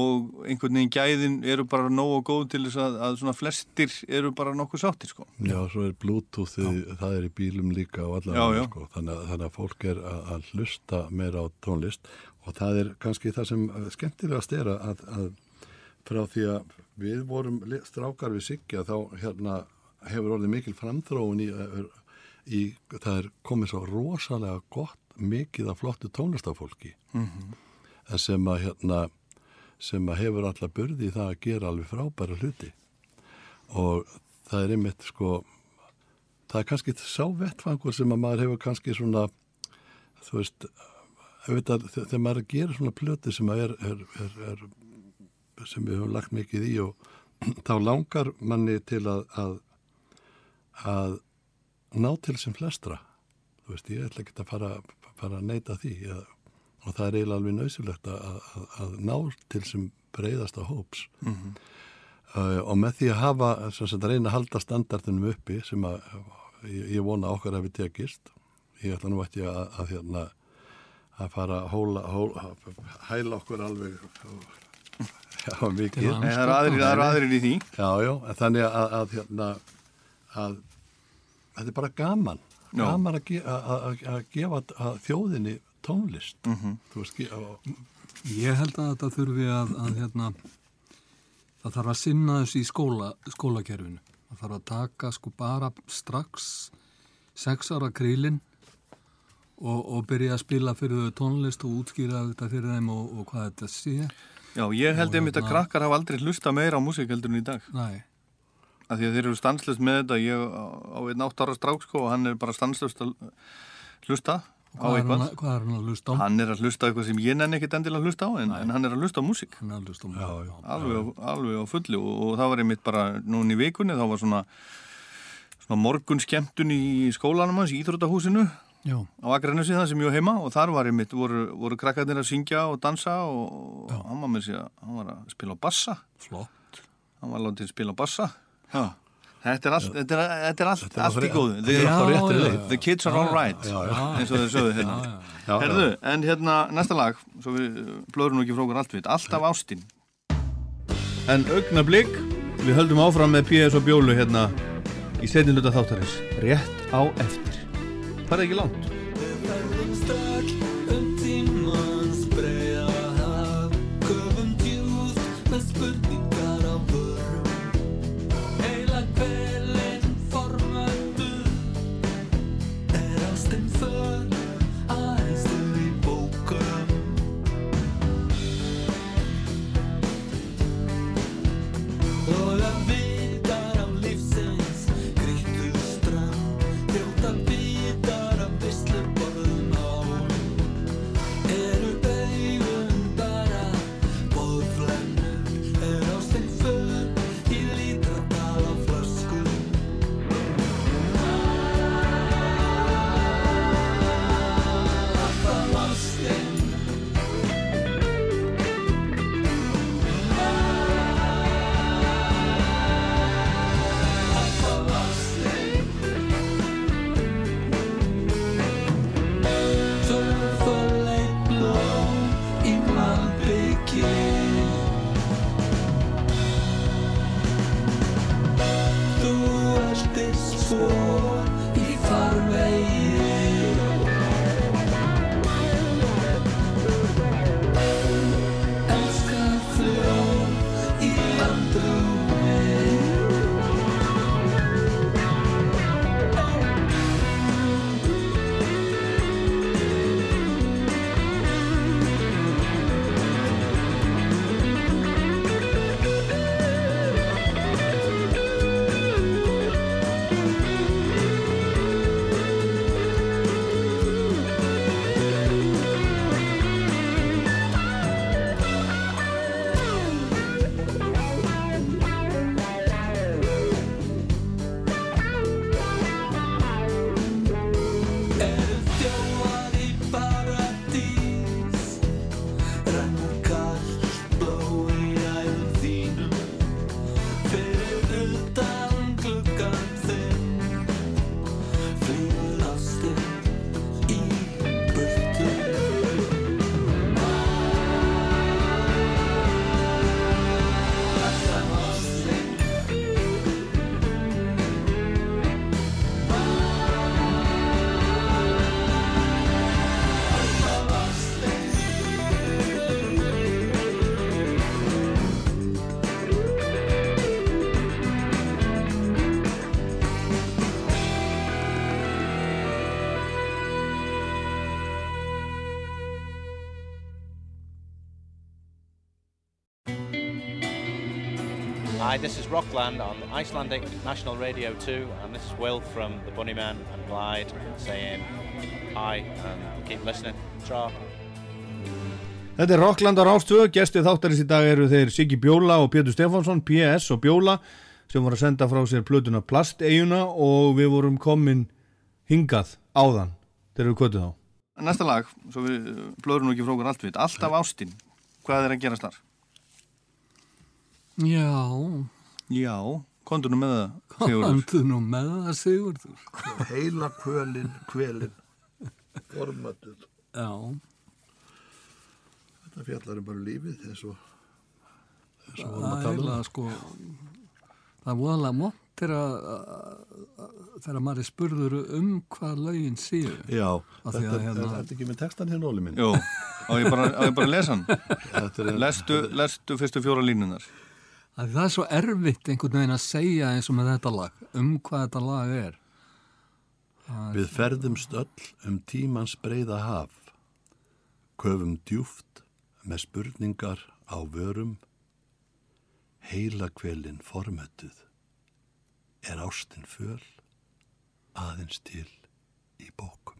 A: og einhvern veginn gæðin eru bara nógu góð til þess að, að svona flestir eru bara nokkuð sáttir sko.
G: Já, svo er Bluetooth, það er í bílum líka og
A: Já,
G: allavega,
A: já.
G: sko. Þannig, að- þannig að fólk er að, að hlusta meira á tónlist og það er kannski það sem eh, skemmtilegast er að, að frá því að við vorum strákar við Sigga þá hérna hefur orðið mikil framþróun í, í það er komið svo rosalega gott mikið af flottu tónlistafólki
A: Mhm.
G: En sem að hérna sem að hefur alla burði í það að gera alveg frábæra hluti. Og það er einmitt sko það er kannski sá vettfangur sem að maður hefur kannski svona þú veist þe- þegar maður gerir svona plöti sem að er, er, er, er sem við höfum lagt mikið í og [clears throat] þá langar manni til að, að að ná til sem flestra. Þú veist, ég ætla ekki að fara, fara að neyta því að, og það er eiginlega alveg nöðsulegt að, að, að ná til sem breyðasta hóps.
A: Mhm.
G: uh, og með því að hafa sem sagt, reyna að halda standardinum uppi sem að ég, ég vona að okkar hefði tekist ég ætla nú ekki að, að, hérna, að fara að hóla, hóla, hæla okkur alveg [laughs] já, mikið.
A: Nei, það eru aðrir- eru aðrir í því.
G: já, já, en þannig að, að, hérna, að þetta er bara gaman. Gaman að, ge að, að, að gefa að þjóðinni tónlist
A: Mhm.
G: þú veist,
H: Ég held að þetta þurfi að, að hérna, það þarf að sinna þessu í skóla, skólakerfinu. Það þarf að taka sko bara strax sex ára krílin og, og byrja að spila fyrir þau tónlist og útskýra þetta fyrir þeim og, og hvað þetta sé.
A: Já, ég held einmitt að
H: hérna-
A: krakkar hafa aldrei hlusta meira á en í dag.
H: Nei.
A: Af því að þeir eru stanslust með þetta, ég á einn átt ára strák sko og hann er bara stanslust að hlusta
H: Hvað er, hann, hvað er hann að hlusta á?
A: Hann er að hlusta á eitthvað sem ég nenni ekkit endilega að hlusta á en, en hann er að hlusta á músík. Alveg, alveg á fullu og, og það var einmitt bara núna í vikunni, þá var svona, svona morgun skemmtun í skólanum hans, í Íþróttahúsinu
H: Já.
A: á Akranesi það sem ég var heima og þar var einmitt, voru, voru krakkarnir að syngja og dansa og hann var með sér að, hann var að spila á bassa.
H: Flott.
A: Hann var látið að spila á bassa. Já. Þetta er allt, þetta er, þetta er allt,
G: Þetta er
A: allt í
G: allt-
A: góðu.
G: þetta er allt á réttri leið.
A: The kids are all right, eins og þeir sögðu hérna. Herðu, en hérna, næsta lag, svo við blöðum nú ekki frá okkur allt við, alltaf ástin. En augna blik, við höldum áfram með P.S. og Bjólu hérna í setjum hluta þáttarins, rétt á eftir. Það er ekki langt.
I: Rockland on Icelandic National Radio 2, and this is Will from the Bunnymen and Glide saying hi and keep listening. Tra.
A: Þetta er Rockland á Rástöðu, gestið þáttarins í dag eru þeir Siggi Bjóla og Pétur Stefánsson, PS og Bjóla sem voru að senda frá sér plötuna Plasteiguna og við vorum komin hingað áðan þegar við kvötuð á. Næsta lag, svo við blöðum nú ekki frá okkur allt við, alltaf ástinn, hvað er að gerast þar?
G: Já,
A: Já, kontur nú með það, Sigurður.
G: komdu nú með það Sigurður.
H: Heila kvölin, kvelin, formötuð.
G: Já,
H: Þetta fjallar um bara lífið eins og eins og
G: það
H: vorum að
G: er
H: tala
G: eiginlega
H: um.
G: sko, það er voðalega mótt þegar maður er spurður um hvað lögin séu.
H: Já,
G: Af því
H: þetta
G: að
H: er,
G: hérna-
H: er ekki með textan hérna, Óli minn?
A: Jú, á ég bara, á ég bara að lesa hann.
H: Þetta er,
A: Lestu, lestu fyrstu fjóra línunar.
G: Að það er svo erfitt einhvern veginn að segja eins og með þetta lag, um hvað þetta lag er.
H: Við ferðumst öll um tímans breyða haf, köfum djúft með spurningar á vörum, heila kvelin formötuð, er ástin föl, aðeins til í bókum.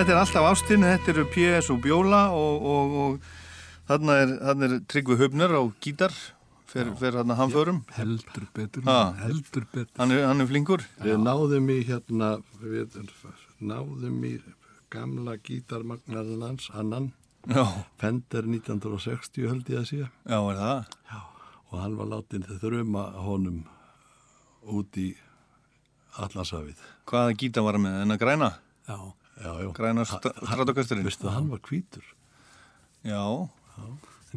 A: Þetta er alltaf ástinn, þetta eru PS og Bjóla og, og, og þarna er, þarna er Tryggvi Höfner á gítar, fer, fer þarna hamförum.
G: Heldur betur,
A: Ha.
G: heldur betur.
A: Hann er, hann er flinkur.
H: Við náðum í hérna, við náðum í gamla gítarmagnarinn hans, annan,
A: Já,
H: Fender 1960 held ég að sé.
A: já, er það?
H: Og hann var látin þrjuma honum út í allansafið.
A: Hvaða gítar var hann með? En að græna?
G: Já,
H: Já, já.
A: Græna stratogasturinn?
H: Veistu að hann var hvítur?
A: Já.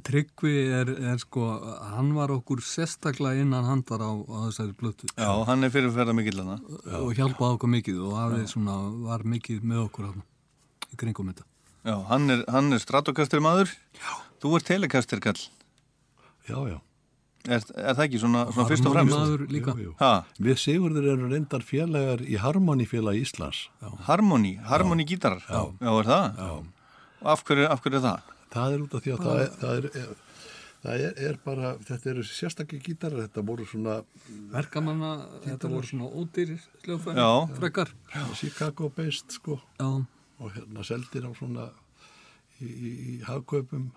H: Tryggvi er, er sko, hann var okkur sérstaklega innan handar á, á þessari blötu.
A: Já, hann er fyrirferða mikill hana.
H: Og hjálpaði okkur mikið og svona, var mikið með okkur hann í kringum þetta.
A: Já, hann er, hann er stratokastur maður. Já. Þú ert telekastur kall.
G: Já, já.
A: Er, er það ekki svona, svona fyrst og fremst?
H: Harmonímaður líka.
G: Jú, jú.
A: Ha,
G: Við Sigurður eru reyndar félagar í Harmonífélag Íslands.
A: harmoni, harmoni gítarar. Já. Já, er það?
G: Já.
A: Og af hverju, af hverju er það?
G: Það er út af því að það er, það er, er, það er, er bara, þetta eru sérstakki gítarar, þetta voru svona
H: Verkamanna, þetta voru svona ódýrir sljófæri,
A: Já.
H: frekar.
G: Chicago based sko
H: Já,
G: og hérna seldir á svona í, í, í hagkaupum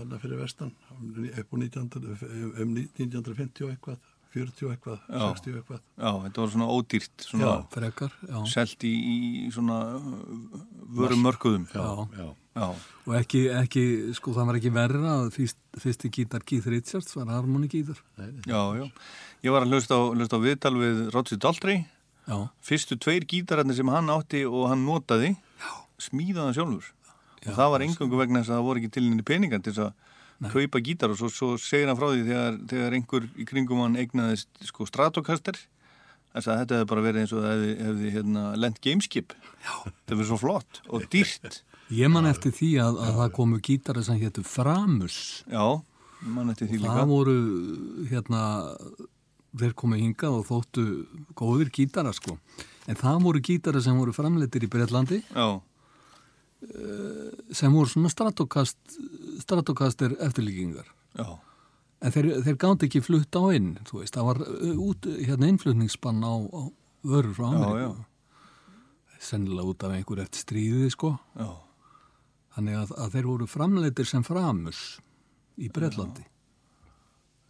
G: þarna fyrir vestan um, upp á 1900, um 1950 og eitthvað 40 og eitthvað,
A: Já.
G: 60 og eitthvað
A: Já, þetta var svona ódýrt, svona
G: Já.
H: frekar, já.
A: selt í, í svona vörum mörkuðum.
H: Já.
G: já.
A: Já,
H: Og ekki, ekki, sko það var ekki verra að fyrst, fyrsti gítar Keith Richards var harmonígítar.
A: já, já. Ég var að hlusta á, hlusta á viðtal við Roger Daltrey.
H: Já,
A: Fyrstu tveir gítararnir sem hann átti og hann notaði, smíðaði hann sjálfur. Og það var engangu vegna þess að það voru ekki til henni peningar til þess að kaupa gítar. Og svo, svo segir hann frá því þegar, þegar einhver í kringum hann eignaðist sko stratokaster þess að þetta hefði bara verið eins og það hefði, hefði hérna, lent gameskip. Það verið svo flott og dýrt.
H: Ég man eftir því að, að það komu gítari sem héttu Framus.
A: já, mann eftir því líka.
H: Það voru, hérna, þeir komu hingað og þóttu góðir gítara, sko. En það voru gítara sem voru framleitir í Breitlandi
A: já,
H: sem voru svona stratokast, stratokaster eftirlíkingar.
A: já,
H: En þeir, þeir gátt ekki flutt á inn, þú veist, það var uh, út, hérna innflutningsspann á, á vörur frá
A: já,
H: Ameríku. Sennilega út af einhver eftir stríðið, sko.
A: já,
H: Þannig að, að þeir voru framleitir sem framus í Breitlandi.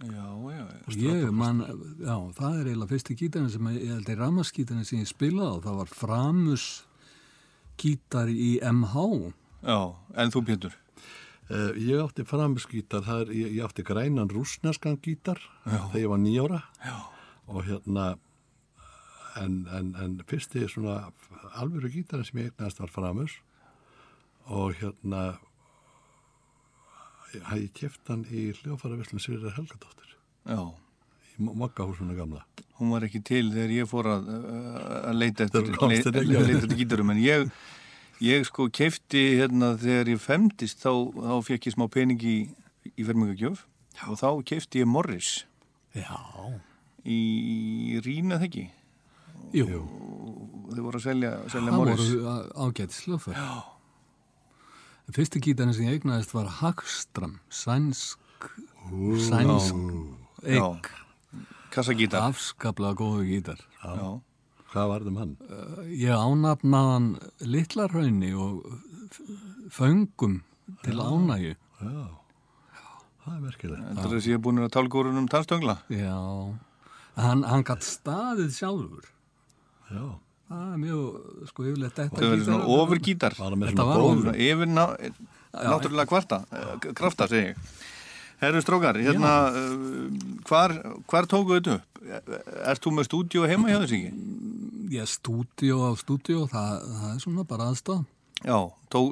A: já, já, já.
H: Og ég man, já, það er eiginlega fyrsti gítarinn sem, ég held að ramaskítarinn sem ég spilaði á, það var framus gítar í MH.
A: já, en þú Pétur?
G: Uh, ég átti er, ég, ég átti grænan rúsneskan gítar þegar ég var nýjóra
A: Já.
G: og hérna en, en, en fyrsti svona alvöru gítarinn sem ég eignast var framus og hérna ég hafði kæft hann í hljófara Veslun Sýrir Helgadóttir
A: já,
G: í Mokkahúsuna gamla
A: hún var ekki til þegar ég fór að, að leita eftir, eftir gítarum en ég, ég sko keifti hérna þegar ég femdist þá, þá fekk ég smá pening í, í fermingagjöf. Og þá keifti ég Morris.
H: Já.
A: í Rína ekki?
H: Jú,
A: og þeir voru að selja, selja
H: það
A: Morris.
H: voru ágætt slöfur. Já. Fyrsti gítarinn sem ég eignaðist var Hagstram, sænsk, sænsk
A: Já. Kassagítar
H: afskaplega góðu gítar.
A: já.
G: Hvað var það um hann?
H: Ég ánafnaðan litlarhaunni og föngum til ánægju.
G: Já, það er merkilegt
A: Þetta er þess að ég er búin að tálgórun um tannstöngla
H: Já, hann, hann gatt staðið sjálfur.
G: Já,
H: Það er mjög, sko, yfirleitt þetta
A: það verður svona ofurgítar
G: var það með
H: Þetta
G: svona
H: var
A: Svona yfir ná, náttúrulega kvarta, eh, krafta segi ég. Herru Strókar, hérna, uh, hvar, hvar tóku þetta upp? Ert þú með stúdíu heima hjá þess ekki?
H: Já, stúdíó á stúdíó, það, það er svona bara aðstæð.
A: Já, tó,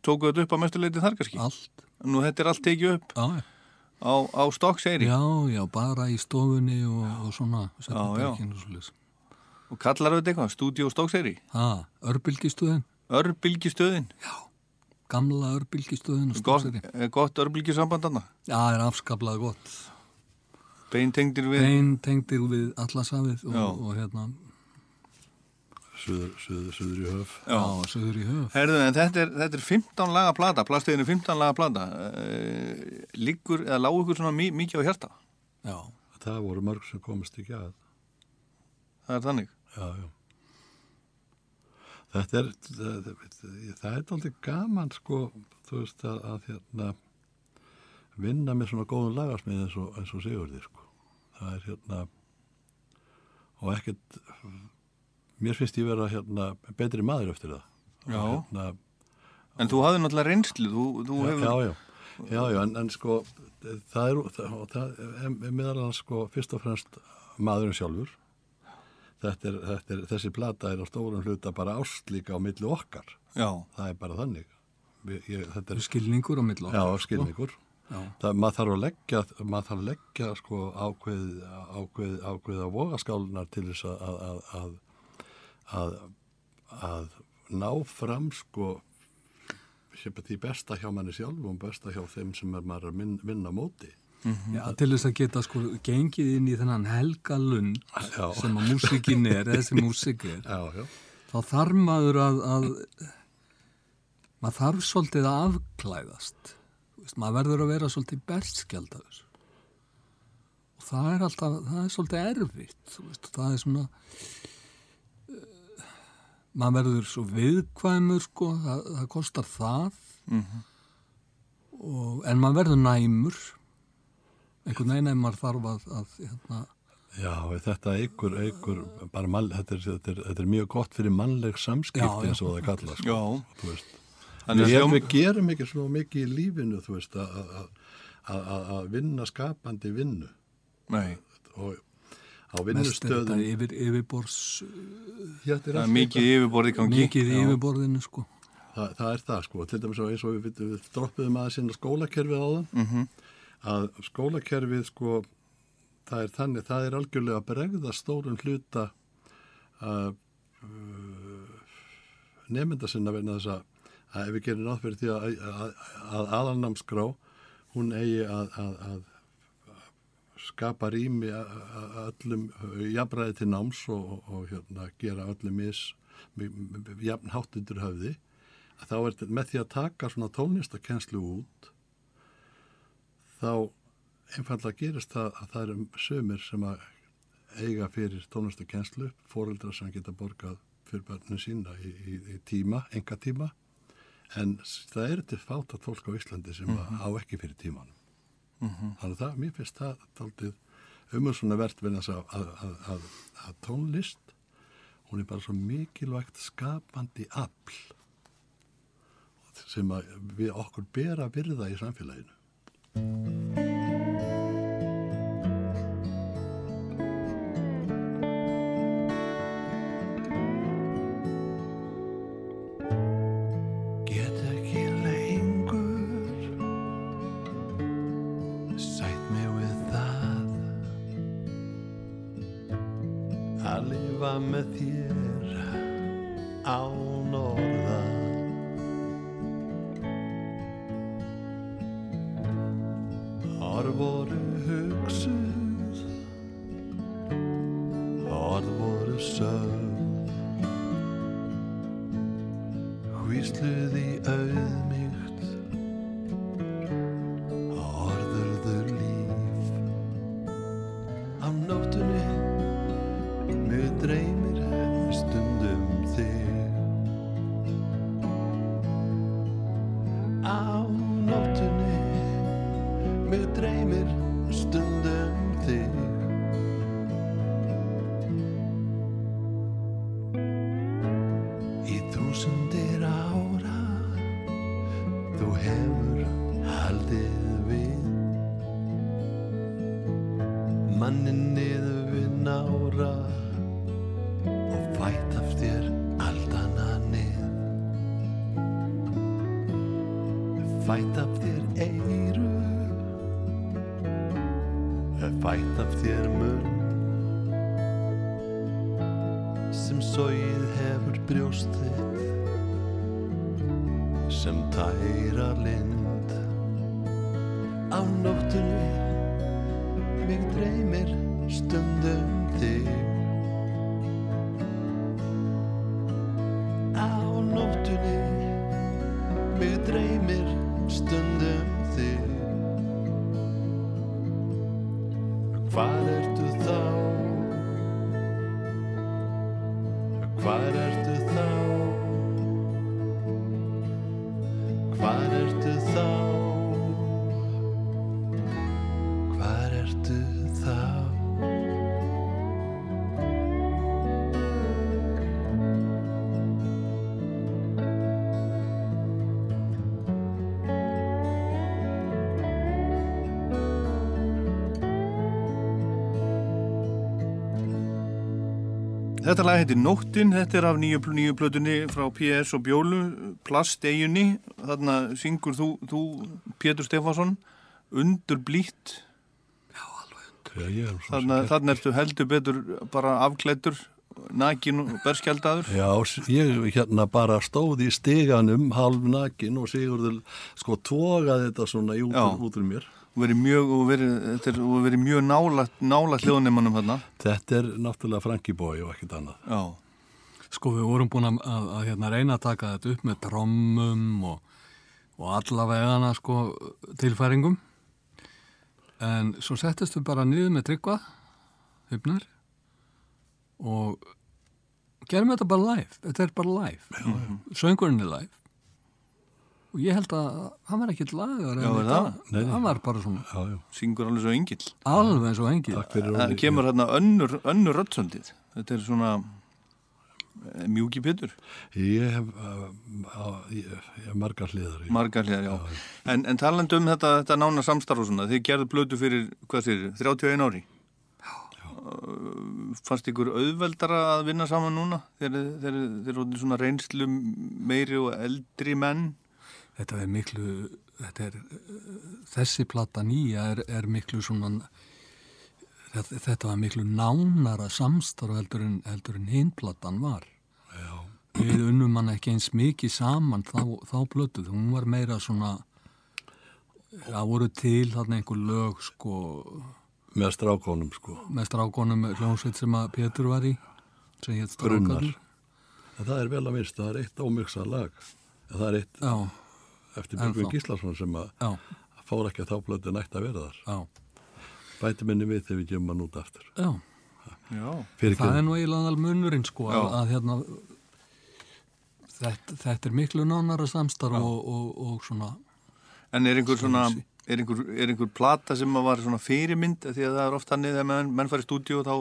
A: tóku þetta upp á mestuleiti þar kannski?
H: Allt.
A: Nú þetta er allt tekið upp
H: Já,
A: á, á stokkseyri
H: já, já, bara í stofunni og, og svona.
A: Já, já.
H: Já, já.
A: og kallar þetta eitthvað, stúdíu stokkseyri?
H: Ha, örbylgistöðin,
A: Örbylgistöðin,
H: gamla örbylgistöðin og
A: gott, er gott örbylgisamband annað?
H: Já, það er afskaplega gott.
A: Beintengdir við?
H: Bein tengdir við allasafið
A: Já.
H: og, og hérna,
G: Suður, suður, suður í höf
H: já, söður í höf.
A: Herðu, en þetta er, þetta er 15 laga plata, plastiðin er 15 laga plata. Uh, liggur, eða lág ykkur svona mi mikið á hjarta?
H: Já,
G: Það voru mörg sem komist ekki að
A: Það er þannig.
G: Já, já Þetta er það, það er aldrei gaman sko, þú veist að, að hérna vinna með svona góðum lagasmið eins og, eins og Sigurði sko. það er hérna og ekkert mér finnst ég vera hérna betri maður eftir það
A: Já.
G: hérna,
A: En þú hafði náttúrulega reynslu, þú, þú hefur...
G: já, já, já, já en, en sko það er, það, það er meðal annars sko fyrst og fremst maðurinn sjálfur þetta er, þetta er, þessi plata er á stórum hluta bara ást líka á milli okkar
A: Já,
G: það er bara þannig ég, ég, þetta er
H: Skilningur á milli
G: Já,
H: okkar, sko.
G: skilningur.
H: Já.
G: Það, maður þarf að leggja, maður þarf að leggja sko ákveð, ákveð, ákveð að vogaskálunar til þess að, að, að, að, að ná fram sko því besta hjá manni sjálfum, besta hjá þeim sem er maður að vinna á móti.
H: Já, til þess að geta sko gengið inn í þennan helga lund sem að músikin er, þessi músik er.
G: Já, já.
H: þá þarf maður að, að maður þarf svolítið að afklæðast. Þú veist, maður verður að vera svolítið berskjaldaður og það er alltaf það er svolítið erfitt þú veist, það er svona uh, maður verður svo viðkvæmur sko, það, það kostar það. Og, en maður verður næmur einhvern veginn ef maður þarf að, að hérna,
G: Já, þetta eigur, eigur, bara mann, þetta er, þetta, er, þetta er mjög gott fyrir mannleg samskipti eins og það kalla, sko.
A: Já.
G: Þú veist.
A: Þannig að
G: Við, gerum ekki svo mikið í lífinu, þú veist, að- að- að að- að vinna skapandi vinnu.
A: Nei.
G: Og á
H: mest er þetta
G: vinnustöðum,
H: yfir, yfirbors
G: Já, þetta er
A: Það er mikið yfirborð í gangi.
H: mikið yfirborðinu sko
G: það, það er það, sko. Til dæmis og eins og við, við, við droppuðum aðeins inn á skólakerfið á það,
A: Mhm.
G: Að skólakerfið, sko, það er þannig, það er algjörlega bregða stórum hluta að nefnda sinna vegna þess að, að ef við gerum nátt fyrir því að, að, að aðalnámskrá hún eigi að, skapa rými öllum jafnræði til náms og, og, og hérna, gera öllum jafn háttundur höfði að þá er þetta með því að taka svona tónlistakenslu út þá einfallega gerist það að það eru sömur sem að eiga fyrir tónlistakenslu, fóreldrar sem geta borgað fyrir börnum sína í, í, í tíma, enga tíma en það er til fátt að fólk á Íslandi sem
A: Mhm.
G: á ekki fyrir tímanum
A: Mhm.
G: þannig að það, mér finnst það taldið umherssona verðt þess að, að, að, að, að tónlist hún er bara svo mikilvægt skapandi afl sem að við okkur bera virða í samfélaginu
J: Get
A: Þetta lag heitir Nóttin, þetta er af nýju, nýju plötunni frá PS og Bjólu, Plasteginni, þarna syngur þú, þú Pétur Stefánsson, undur blítt,
G: Já, ég er svo
A: þarna, þarna ertu heldur betur bara afklættur, nakin og berskjaldadur.
G: Já, ég hérna bara stóð í stiganum halv nakin og Sigurður sko tógaði þetta svona í út,
A: Já.
G: út úr mér.
A: Og verið mjög, og verið, þetta er, og verið mjög nála, hljóðneimanum þarna.
G: Þetta er náttúrulega Frankie Boy og ekkert annað.
A: Já.
H: Sko við vorum búin að, að, að hérna, reyna að taka þetta upp með trommum og, og allavegana sko tilfæringum en svo settist við bara niður með tryggva hupnar og gerum þetta bara live þetta er bara live söngurinn er live og ég held að hann var ekkert lagar
A: Já, það?
G: Nei,
H: hann var bara svona
G: Já, já.
A: Syngur alveg svo engill.
H: alveg eins og engi
G: Takk fyrir
A: Það kemur hérna önnur, önnur rödsöldið. Þetta er svona eh, mjúki Pétur.
G: Ég hef, uh, margar hliðar. í-
A: Margar hliðar, já. En, en talandi um þetta, þetta nána samstarf og svona, þið gerðu blötu fyrir, hvað þið, 31 ári? Já. Fannst ykkur auðveldara að vinna saman núna? Þeir, þeir, þeir eru svona reynslu meiri og eldri menn?
H: Þetta er miklu þetta er, þessi plata nýja er, er miklu svona þetta, var miklu nánara samstarf heldur en, en hinplatan var Já. við unnum hann ekki eins mikið saman þá, þá blötuð, hún var meira svona það voru til þarna einhver lög sko
G: Með strákonum, sko.
H: með strákonum hljómsveit sem að Pétur var í sem hétt
G: Brunnar.
H: strákarnir
G: En það er vel að minnst, það er eitt ómyggsa lag. Það er eitt
H: Já,
G: eftir. Björgvin Gíslason sem að fór ekki að þá blötu nætt að vera þar.
H: já,
G: Bæti minni við þegar við gefum hann út aftur.
H: já.
A: Já.
H: Það er nú eiginlega alveg munurinn sko að,
A: Já.
H: að hérna þetta, þetta er miklu nánara samstarf og, og, og svona
A: En er einhver svona, er einhver, er einhver plata sem að var svona fyrirmynd, af því að það er oft hannig þegar menn, menn fara í stúdíu og þá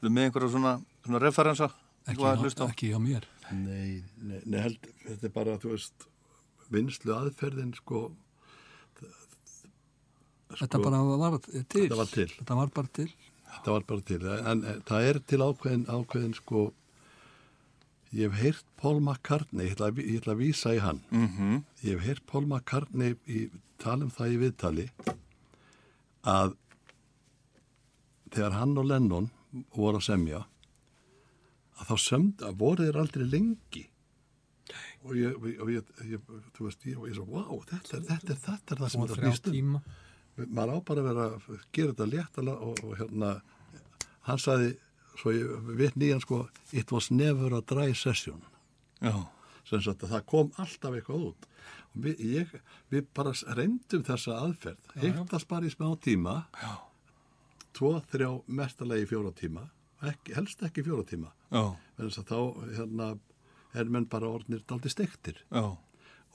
A: eru með einhverja svona, svona referensa,
H: ekki, ekki hjá mér
G: Nei, nei, nei held, þetta er bara, þú veist, vinslu aðferðin, sko,
H: Þetta bara var til
G: Þetta var til.
H: Þetta var bara til
G: þetta var bara til. En, en það er til ákveðin, ákveðin, sko, ég hef heyrt Paul McCartney, ég ætla, ég ætla að vísa í hann.
A: Mm
G: Ég hef heyrt Paul McCartney í, tala um það í viðtali að þegar hann og Lennon voru að semja að þá sömd að voru þeir aldrei lengi og ég, og ég, ég þú veist, ég, ég svo, wow, þetta er, þetta er, þetta er það sem
H: og
G: þetta
H: þrjá
G: snýst um.
H: tíma.
G: Maður á bara að vera að gera þetta léttala og, og hérna hann sagði, svo ég veit nýjan sko it was never a dry session.
A: Já.
G: sagt að það kom alltaf eitthvað út. Og við, ég, við bara reyndum þessa aðferð. Hittast bara í smá tíma. Já. tvo, þrjá, mestalegi fjóra tíma. Ekki, helst ekki fjóra tíma.
A: Já.
G: þess að þá hérna, er menn bara orðnir daldi stektir
A: Já.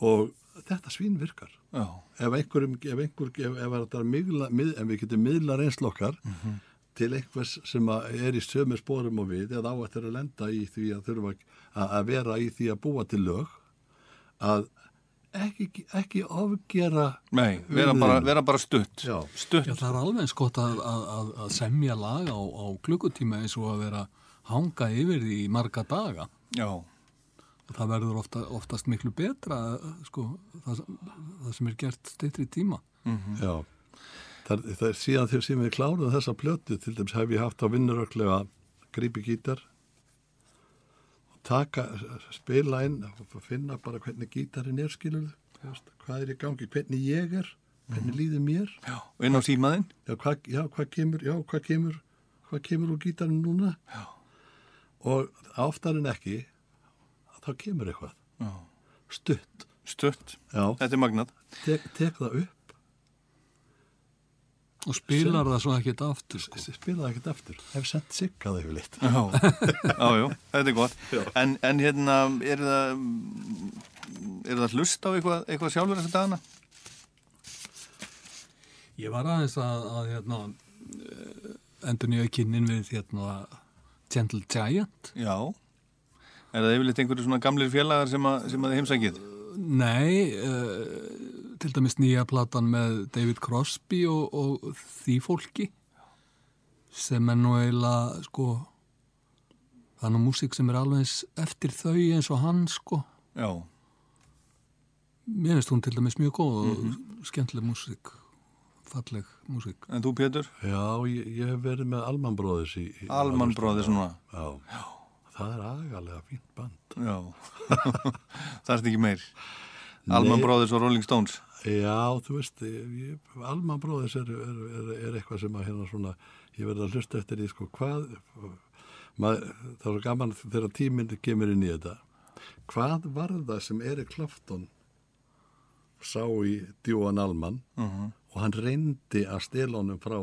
G: og þetta svín virkar
A: Já.
G: ef einhverjum, ef einhver, ef, ef, ef, miðla, mið, ef við getum miðla reynslokkar
A: Mhm.
G: til einhvers sem að er í sömu spórum og við eða á eftir að lenda í því að þurfa að, að vera í því að búa til lög að ekki, ekki ofgera
A: Nei, vera bara, vera bara stutt.
G: Já.
A: Stutt.
H: Já, það er alveg eins gott að, að, að, að semja lag á, á klukkutíma eins og að vera hanga yfir því í marga daga
A: Já.
H: Það verður ofta, oftast miklu betra sko, það, það sem er gert steytri tíma.
G: Já, það, það er síðan þegar sem við kláruðum þessa plötu til dæmis hef ég haft á vinnuröklega grípi gítar. Og taka, spila inn og finna bara hvernig gítarinn er skilur hvað er í gangi, hvernig ég er hvernig líður mér.
A: Já. Og inn á símaðinn?
G: já, hvað, já, hvað kemur, já, hvað kemur hvað kemur úr gítarinn núna. Já. og oftar en ekki þá kemur eitthvað
A: Já.
G: stutt
A: Stutt.
G: já,
A: Þetta er magnað.
G: tek, tek það upp
H: og spilar það svo ekkert aftur sko.
G: spilaði ekkert aftur hef sendt siggaði yfir litt
A: Já. Já, já, þetta er gott. En, en hérna, er það, er það hlust á eitthvað, eitthvað sjálfur þess að dagana?
H: Ég var aðeins að, að hérna, endur nýja kynnin við hérna, Gentle Giant
A: Já. Er það yfirleitt einhverju svona gamlir félagar sem að, sem að þið heimsækið?
H: Nei, uh, til dæmis nýja platan með David Crosby og, og því fólki sem er nú eiginlega sko það er nú músík sem er alveg eins eftir þau eins og hann sko
A: Já,
H: mér finnst hún til dæmis mjög góð og
A: Mhm.
H: skemmtileg músík falleg músík
A: en þú Pétur?
G: Já, ég, ég hef verið með Alman Brothers
A: Allman Brothers núna
G: Já. Já. Það er agalega fínt band.
A: Já, [laughs] það er ekki meir Alman. Brothers og Rolling Stones
G: Já, þú veist, Alman Brothers er, er, er, er eitthvað sem að hérna svona, ég verði að hlusta eftir því, sko, hvað, mað, það er svo gaman þegar tíminn kemur inn í þetta. Hvað var það sem Erik Klafton sá í Djúan Alman
A: Mhm.
G: og hann reyndi að stela honum frá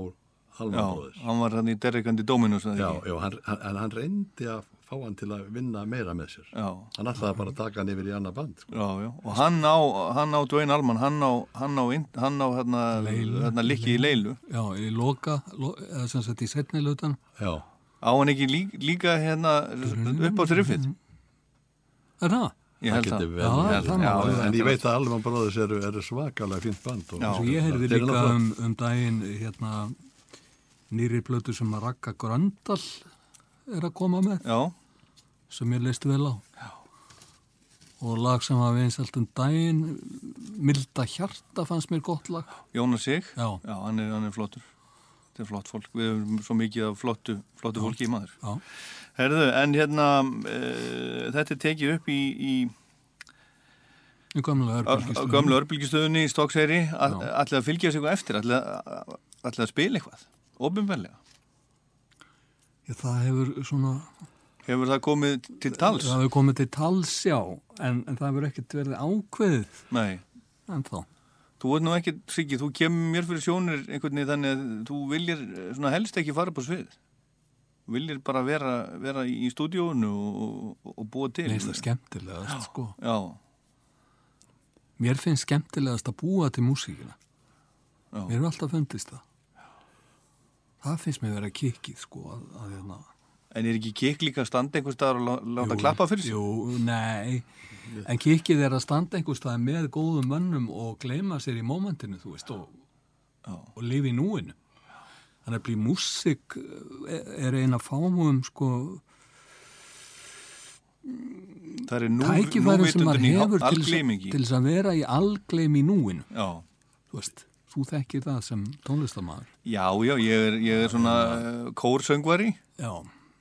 G: Alman
A: Já,
G: Brothers?
A: hann var hann í derrikandi Dominus
G: Já, já hann, hann, hann reyndi að fá hann til að vinna meira með sér.
A: Já.
G: Hann ætlaði bara að taka hann yfir í annað band. Sko.
A: Já, já, og hann á, hann á Dwayne Allman, hann á, hann á, inn- hann á hérna,
H: Leilu.
A: hérna likki í leilu.
H: já, í loka, lo, eða sem sagt í setni lutan
G: Já.
A: Á hann ekki líka, líka hérna upp á triffið?
H: er það?
A: Ég held það.
G: vel
H: Já,
G: verið.
H: það
G: Já, en ég veit að Alman Brothers eru, eru svakalega fínt band. Og,
A: Já.
H: Svo ég heyrði líka um, um daginn hérna nýri plötu sem að Raka Gröndal er að koma með
A: Já,
H: sem ég leist vel á Já. og lag sem var vinsalt um daginn Milda Hjarta fannst mér gott lag
A: Jónas Sig,
H: Já.
A: hann, er, hann er flottur. Þetta er flott fólk, við höfum svo mikið af flottu, flottu fólki í maður.
H: Já.
A: Herðu, en hérna, uh, þetta er tekið upp í, í
H: gömlu
A: örbylgistöðunni í Stokkseyri,
H: Já.
A: allir að fylgja sig eftir, allir að spila eitthvað, ofinverlega.
H: Já, það hefur svona
A: Hefur það komið til tals?
H: það hefur komið til tals, já en, en það hefur ekkert verið ákveðið
A: Nei.
H: en þá
A: Þú ert nú ekki, Siggi, þú kemur mér fyrir sjónir einhvern veginn þannig að þú viljir eh, svona helst ekki fara á svið. Viljir bara vera, vera í stúdíónu og, og, og búa til.
H: Mér finnst það skemmtilegast, sko.
A: Já,
H: Mér finnst skemmtilegast að búa til músíkina.
A: Já.
H: Mér hefur alltaf fundist það. Það finnst mér vera kikið, sko, að, að hérna...
A: en er ekki kikk líka að standa einhver staðar og lá- láta klappa fyrir sig?
H: Jú, nei, en kikið er að standa einhver stað með góðum mönnum og gleyma sér í mómentinu, þú veist, og, og lifa í núinu. Þannig að blí músík eh, er eina fámum, sko, tækifæri sem maður hefur til þess, að vera í algleim í núinu.
A: Já.
H: Þú veist, þú þekkir það sem tónlistamæður.
A: Já, já, ég er, ég er svona uh, kórsöngvari
H: Já.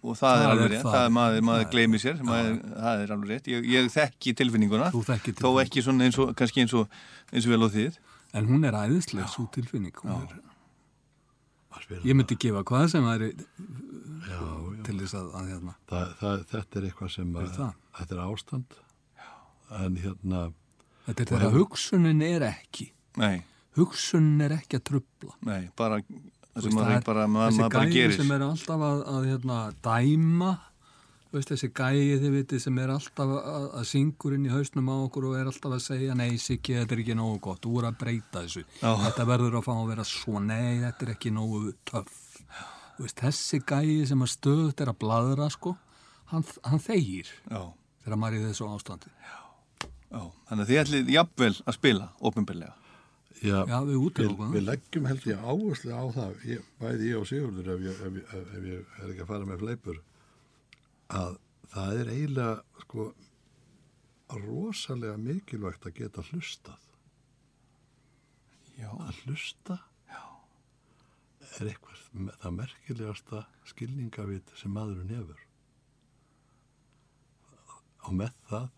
A: Og það, er alveg rétt, það, er maður, maður
H: Það-
A: gleymi sér, maður, það er alveg rétt. Ég, ég þekki tilfinninguna,
H: Þú þekkir
A: þó ekki svona eins og, kannski eins og, eins og vel á þið.
H: En hún er æðisleg, svo tilfinning. Hún er,
G: Að
H: ég myndi gefa hvað sem væri
G: Já, já.
H: til þess að, að hérna.
G: Það, það, þetta er eitthvað sem
H: Er
G: að,
H: það?
G: þetta er ástand en hérna
H: Þetta er
G: Og
H: þegar
G: hefur-
H: hugsunin er ekki.
A: Nei,
H: Hugsunin er ekki að trubla.
A: nei, bara, það
H: veist,
A: maður, bara, maður,
H: þessi
A: maður gerir.
H: sem er alltaf að, að hérna, dæma. Veist, þessi gæi þið vitið sem er alltaf að, að syngur inn í hausnum á okkur og er alltaf að segja nei Siggi, þetta er ekki nógu gott, þú er að breyta þessu.
A: Já.
H: þetta verður að fá að vera svo nei, þetta er ekki nógu töff. Veist, þessi gæi sem að stöðut er að bladra sko, hann, hann þegir
A: Já,
H: þegar maður er í þessu ástandi.
A: Já, þannig að þið ætlið jafnvel að spila, ofinbellega.
G: Já,
H: Já, við það.
G: við, leggjum held ég áherslu á það, ég, bæði ég og Sigurður ef ég, ef, ég, ef, ég er ekki að fara með fleipur, að það er eiginlega sko rosalega mikilvægt að geta hlustað.
A: Já.
G: Að hlusta Já. er eitthvað það merkilegasta skilningavit sem maðurinn hefur. Og með það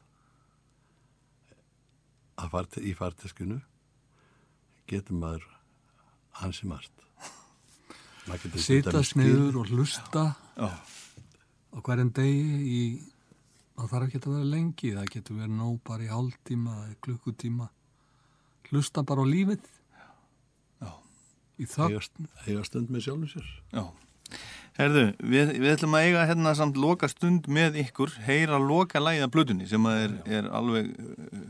G: að fart, í farteskinu getur maður hansi margt. Skilið-
H: niður og hlusta
A: Já.
H: á hverjum degi í, það þarf ekki að vera lengi, það getur verið nóg bara í hálftíma klukkutíma. Hlusta bara á lífið.
A: Já.
H: Í þögn.
G: eiga, eiga stund með sjálfum sér.
A: Já. Herðu, við, við ætlum að eiga hérna samt loka stund með ykkur, heyra loka lægið af blöðunni sem er, er alveg uh,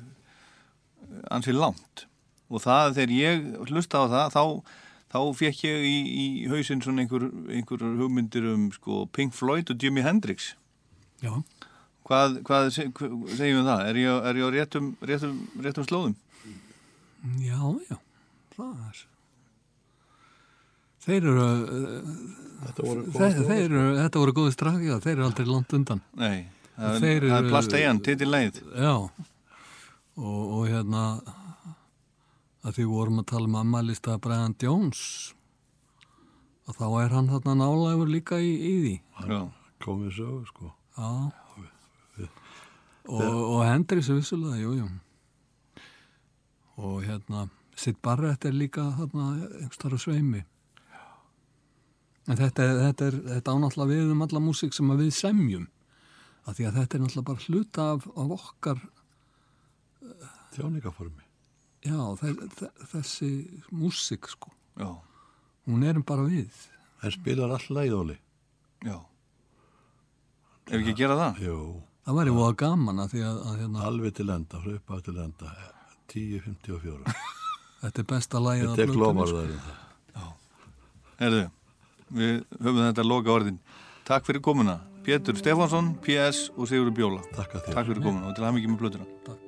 A: ansið langt og það þegar ég hlusta á það þá, þá fekk ég í, í hausinn svona einhver, einhver hugmyndir um sko, Pink Floyd og Jimi Hendrix
H: Já.
A: hvað, hvað se- hva- segjum við það? Er ég, er ég á réttum, réttum, réttum slóðum?
H: Já, já, það er. þeir eru uh,
G: Þetta voru
H: þeir, þeir eru, þetta voru góði strafið, já, þeir eru aldrei langt undan
A: Nei, það er, er
H: eru-
A: plasteian, titillæð.
H: Já, og, og hérna að því vorum að tala um ammælista Brian Jones að þá er hann þarna nálægur líka í, í því.
A: Já.
G: komið sögu sko.
H: Já. Og, og Hendrix er vissulega, jú, jú. Og hérna Sitt Barrett er líka þarna einhverstara sveimi. En þetta, þetta er þetta ánáttúrulega við um alla músík sem að við semjum. Af því að þetta er náttúrulega bara hluta af, af okkar
G: Þjáningaformi
H: já, þe þe þessi músík sko
A: Já.
H: hún er bara við
G: En spilar all læðóli
A: Já. Ef ekki að gera það?
G: Jú
H: það væri voða gaman að því að, að hérna,
G: Alveg til enda, frá uppað til enda 10.54
H: þetta er besta lagið
G: Þetta er um það
A: Herðu, við höfum þetta loka orðin. Takk fyrir komuna. Pétur Stefánsson, PS og Sigurður Bjóla.
G: Takk að
A: Takk fyrir komuna og til aðmyggjum með plötuna.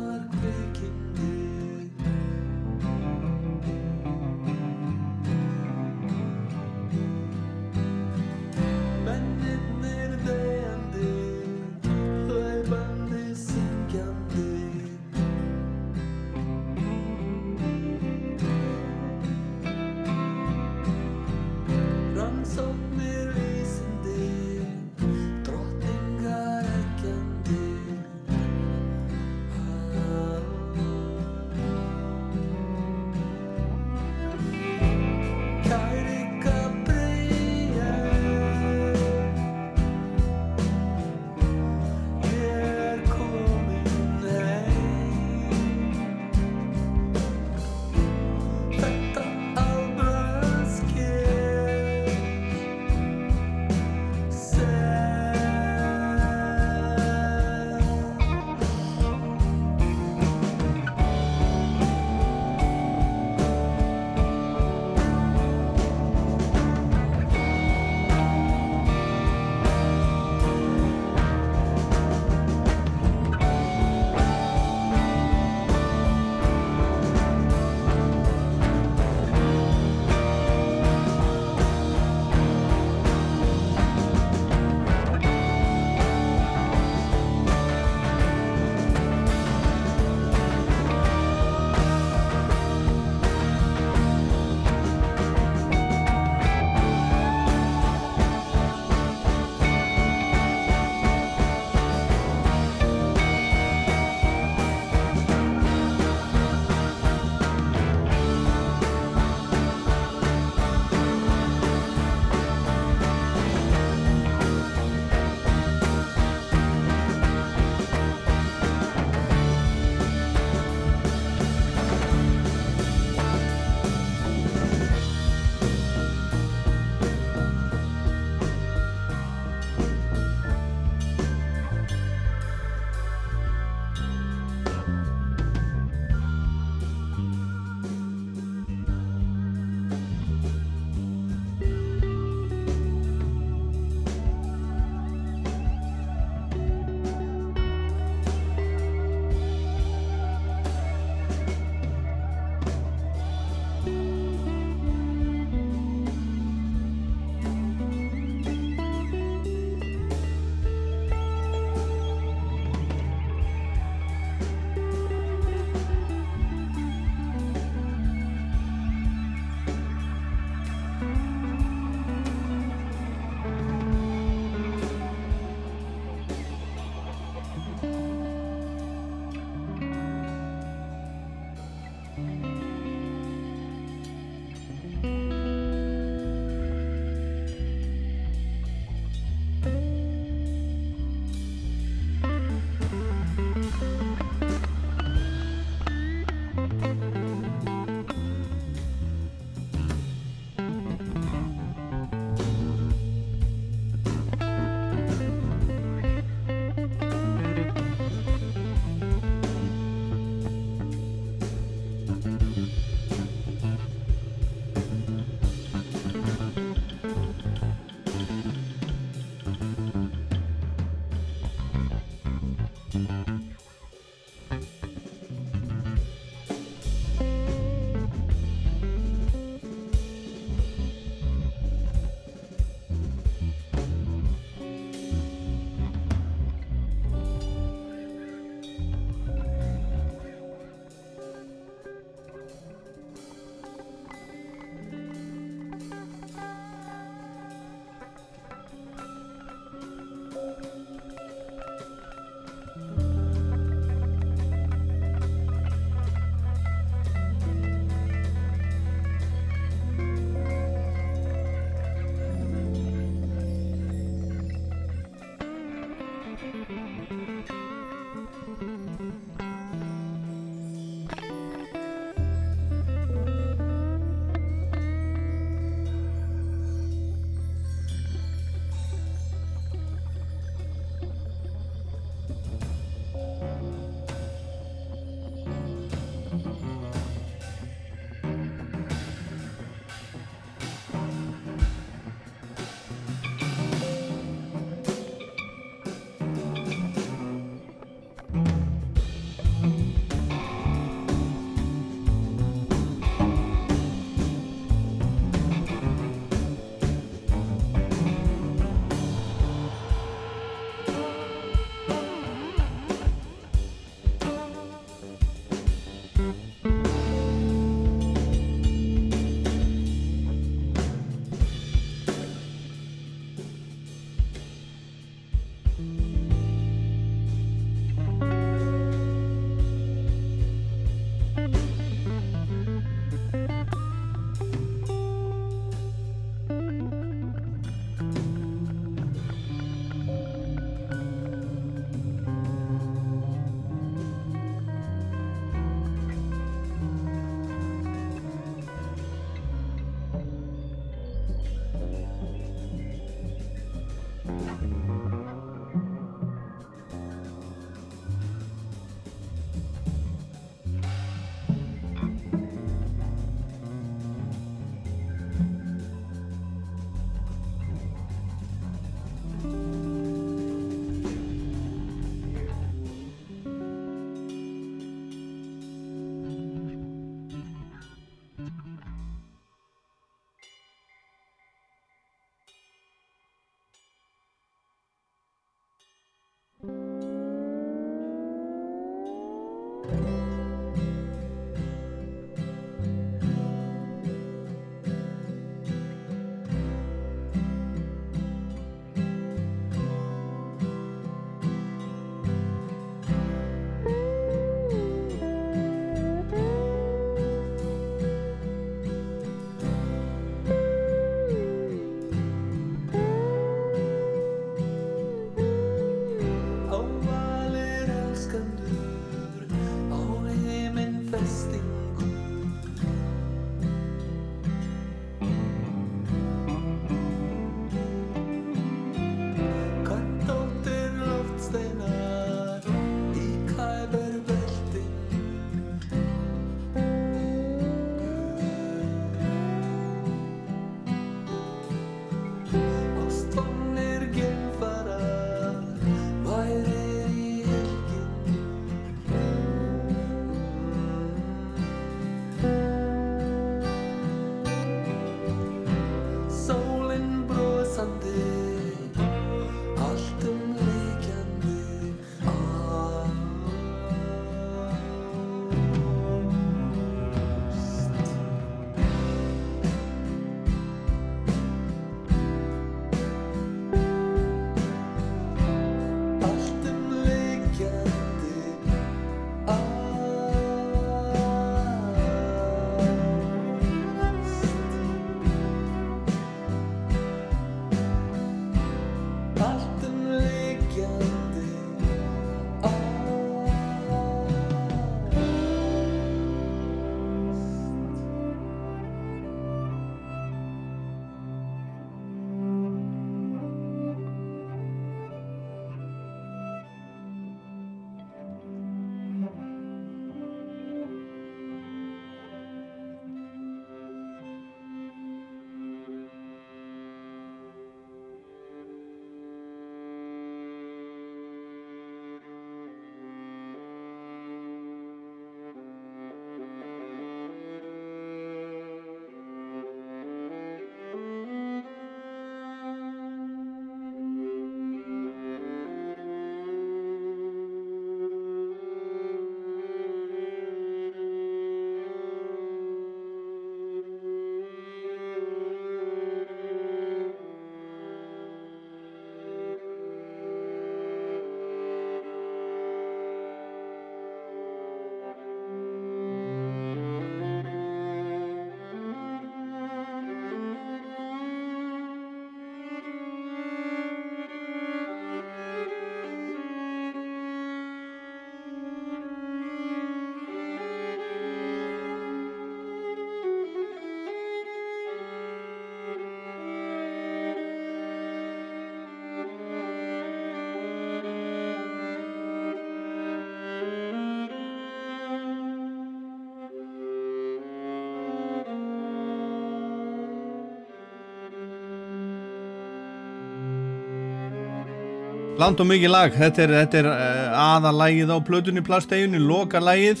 A: Land og mikið lag, þetta er, þetta er eh, aðalægið á plötunni plasteginni, lokalægið,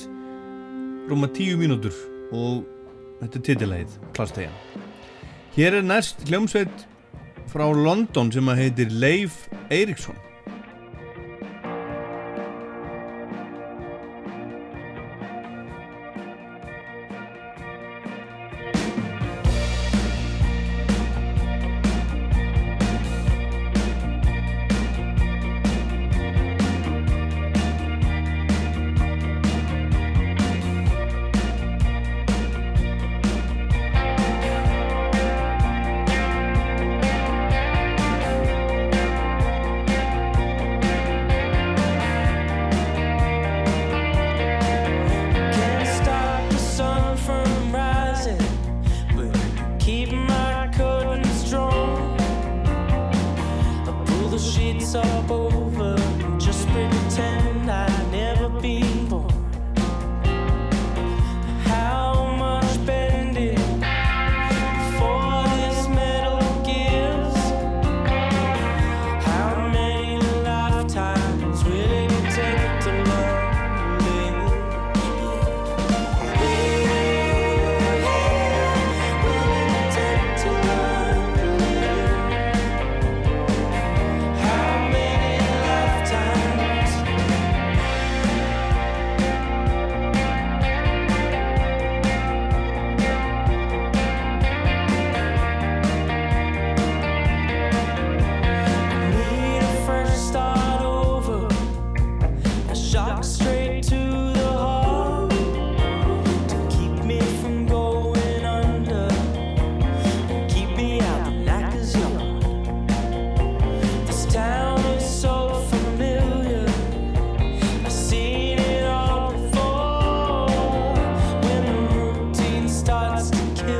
A: rúma tíu mínútur og þetta er titilægið, plastegin. Hér er næst hljómsveit frá London sem heitir Leif Eiríksson.
K: starts to kill.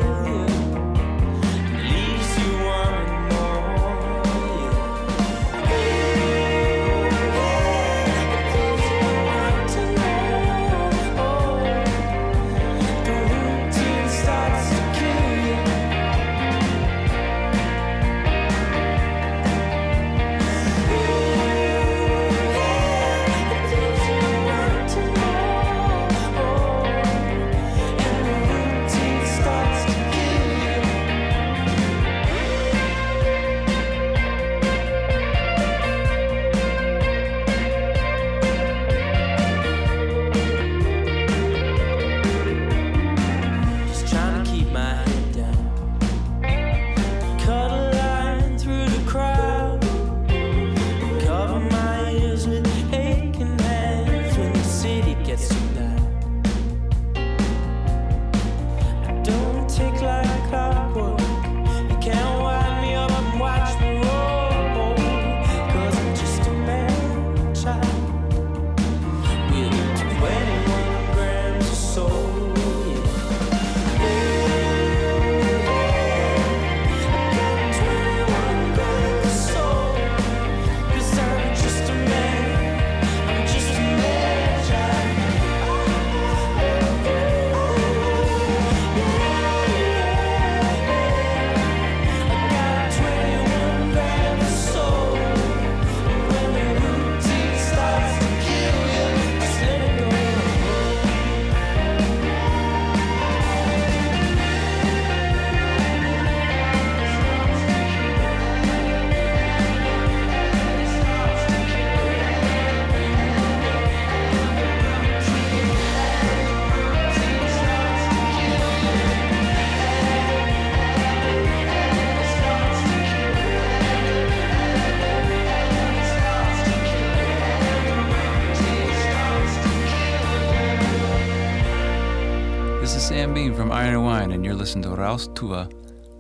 K: listened to
L: Raus Tour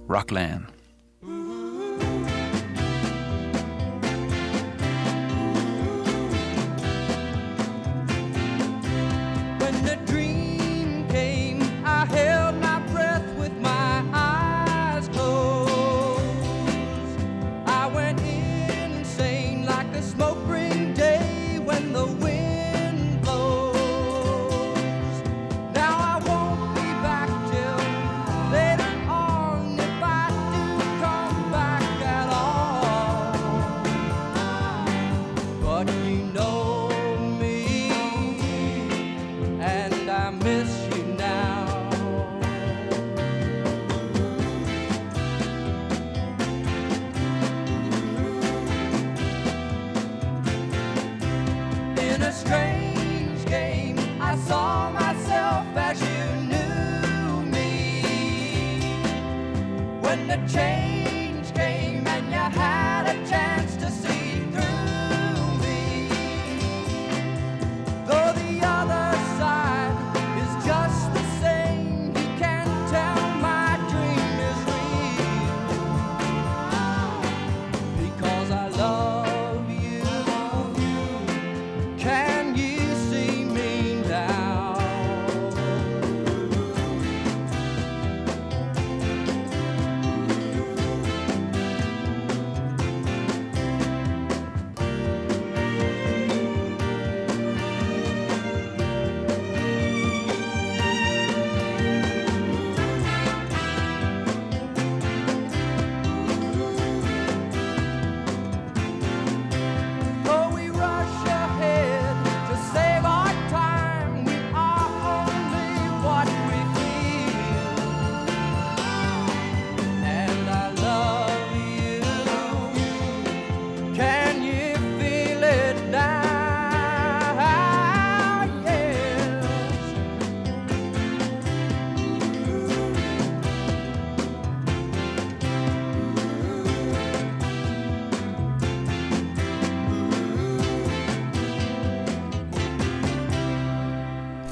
L: Rockland.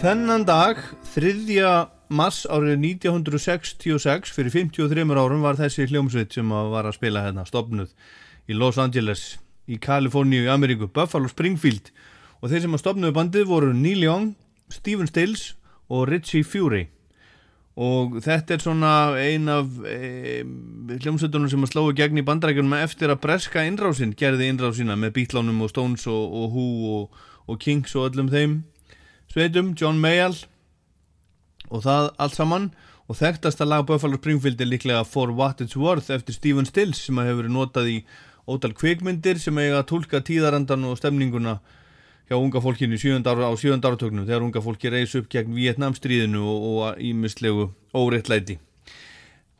A: Þennan dag, 3. mars árið 1966, fyrir 53 árum var þessi hljómsveit sem að var að spila hérna, stopnuð í Los Angeles, í Kaliforníu í Ameríku, Buffalo Springfield og þeir sem að stopnuðu bandið voru Neil Young, Stephen Stills og Richie Fury og þetta er svona ein af e, hljómsveitunum sem að slói gegn í bandrækjunum eftir að breska innrásin gerði innrásina með Beatlánum og Stones og, og Who og, og Kings og öllum þeim sveitum, John Mayall og það allt saman og þekktasta lag Buffalo Springfield er líklega For What It's Worth eftir Stephen Stills sem að hefur notað í ótal kvikmyndir sem eiga að tólka tíðarandan og stemninguna hjá unga fólkinu ára, á sjönda áratögnum þegar unga fólki reys upp gegn Vietnamstríðinu og, ímislegu óreittlæti.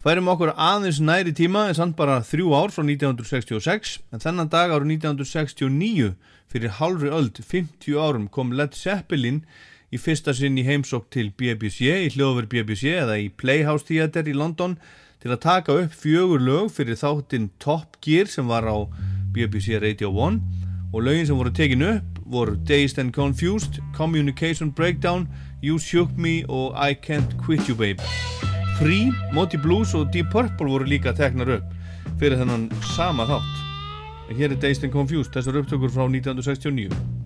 A: Færum okkur aðeins næri tíma en samt bara þrjú ár frá 1966 en þennan dag árið 1969 fyrir halvri öld 50 árum kom Led Zeppelin í fyrsta sinn í heimsók til BBC í hljóður BBC eða í Playhouse Theatre í London til að taka upp fjögur lög fyrir þáttinn Top Gear sem var á BBC Radio 1 og lögin sem voru tekin upp voru Dazed and Confused, Communication Breakdown, You Shook Me og I Can't Quit You Babe. Free, Moody Blues og Deep Purple voru líka teknar upp fyrir þennan sama þátt. En hér er Dazed and Confused, þessar upptökur frá 1969.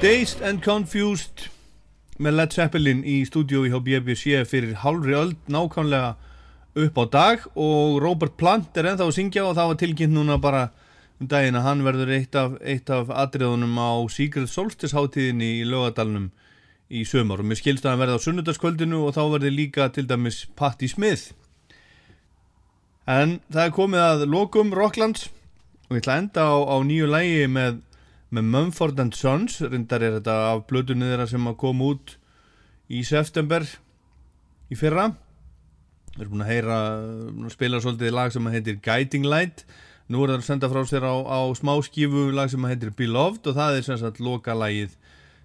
A: Dazed and Confused með Led Zeppelin í stúdíu hjá BBC fyrir hálfri öld nákvæmlega upp á dag. Og Robert Plant er ennþá að syngja og það var tilkynnt núna bara um daginn að hann verður eitt af, af atriðunum á Secret Solstice hátíðinni í lögadalunum í sömur og mér skilst að hann verði á sunnudagskvöldinu og þá verði líka til dæmis Patti Smith. En það er komið að lokum Rocklands. Og ég ætla að enda á, á nýju lægi með með Mumford and Sons reyndar er þetta af blöðunni þeirra sem að koma út í september í fyrra. Við erum búin að heyra spila svolítið lag sem heitir Guiding Light. Nú er það að senda frá sér á, á smáskífu lag sem heitir Beloved og það er sem sagt loka lagið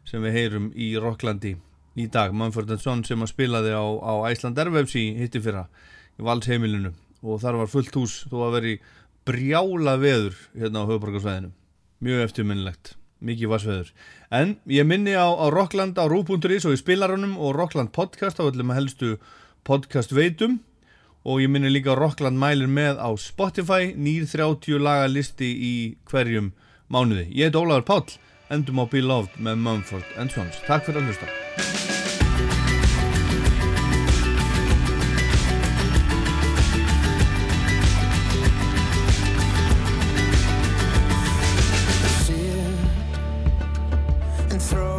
A: sem við heyrum í Rocklandi í dag. Mumford and Sons sem að spilaði á, á Æsland Ervefs í hitti fyrra í valsheimilinu. Og þar var fullt hús þó að veri brjála veður hérna á höfuborgarsvæðinu mjög eftirminnilegt, mikið vassveður en ég minni á, á Rockland á Rú.is og í spilarunum og Rockland podcast á öllum helstu podcast veitum og ég minni líka Rockland mælir með á Spotify nýr 30 laga listi í hverjum mánuði. Ég heit Ólaður Páll endum á Beloved með Mumford Sons. Takk fyrir að hlusta
J: through.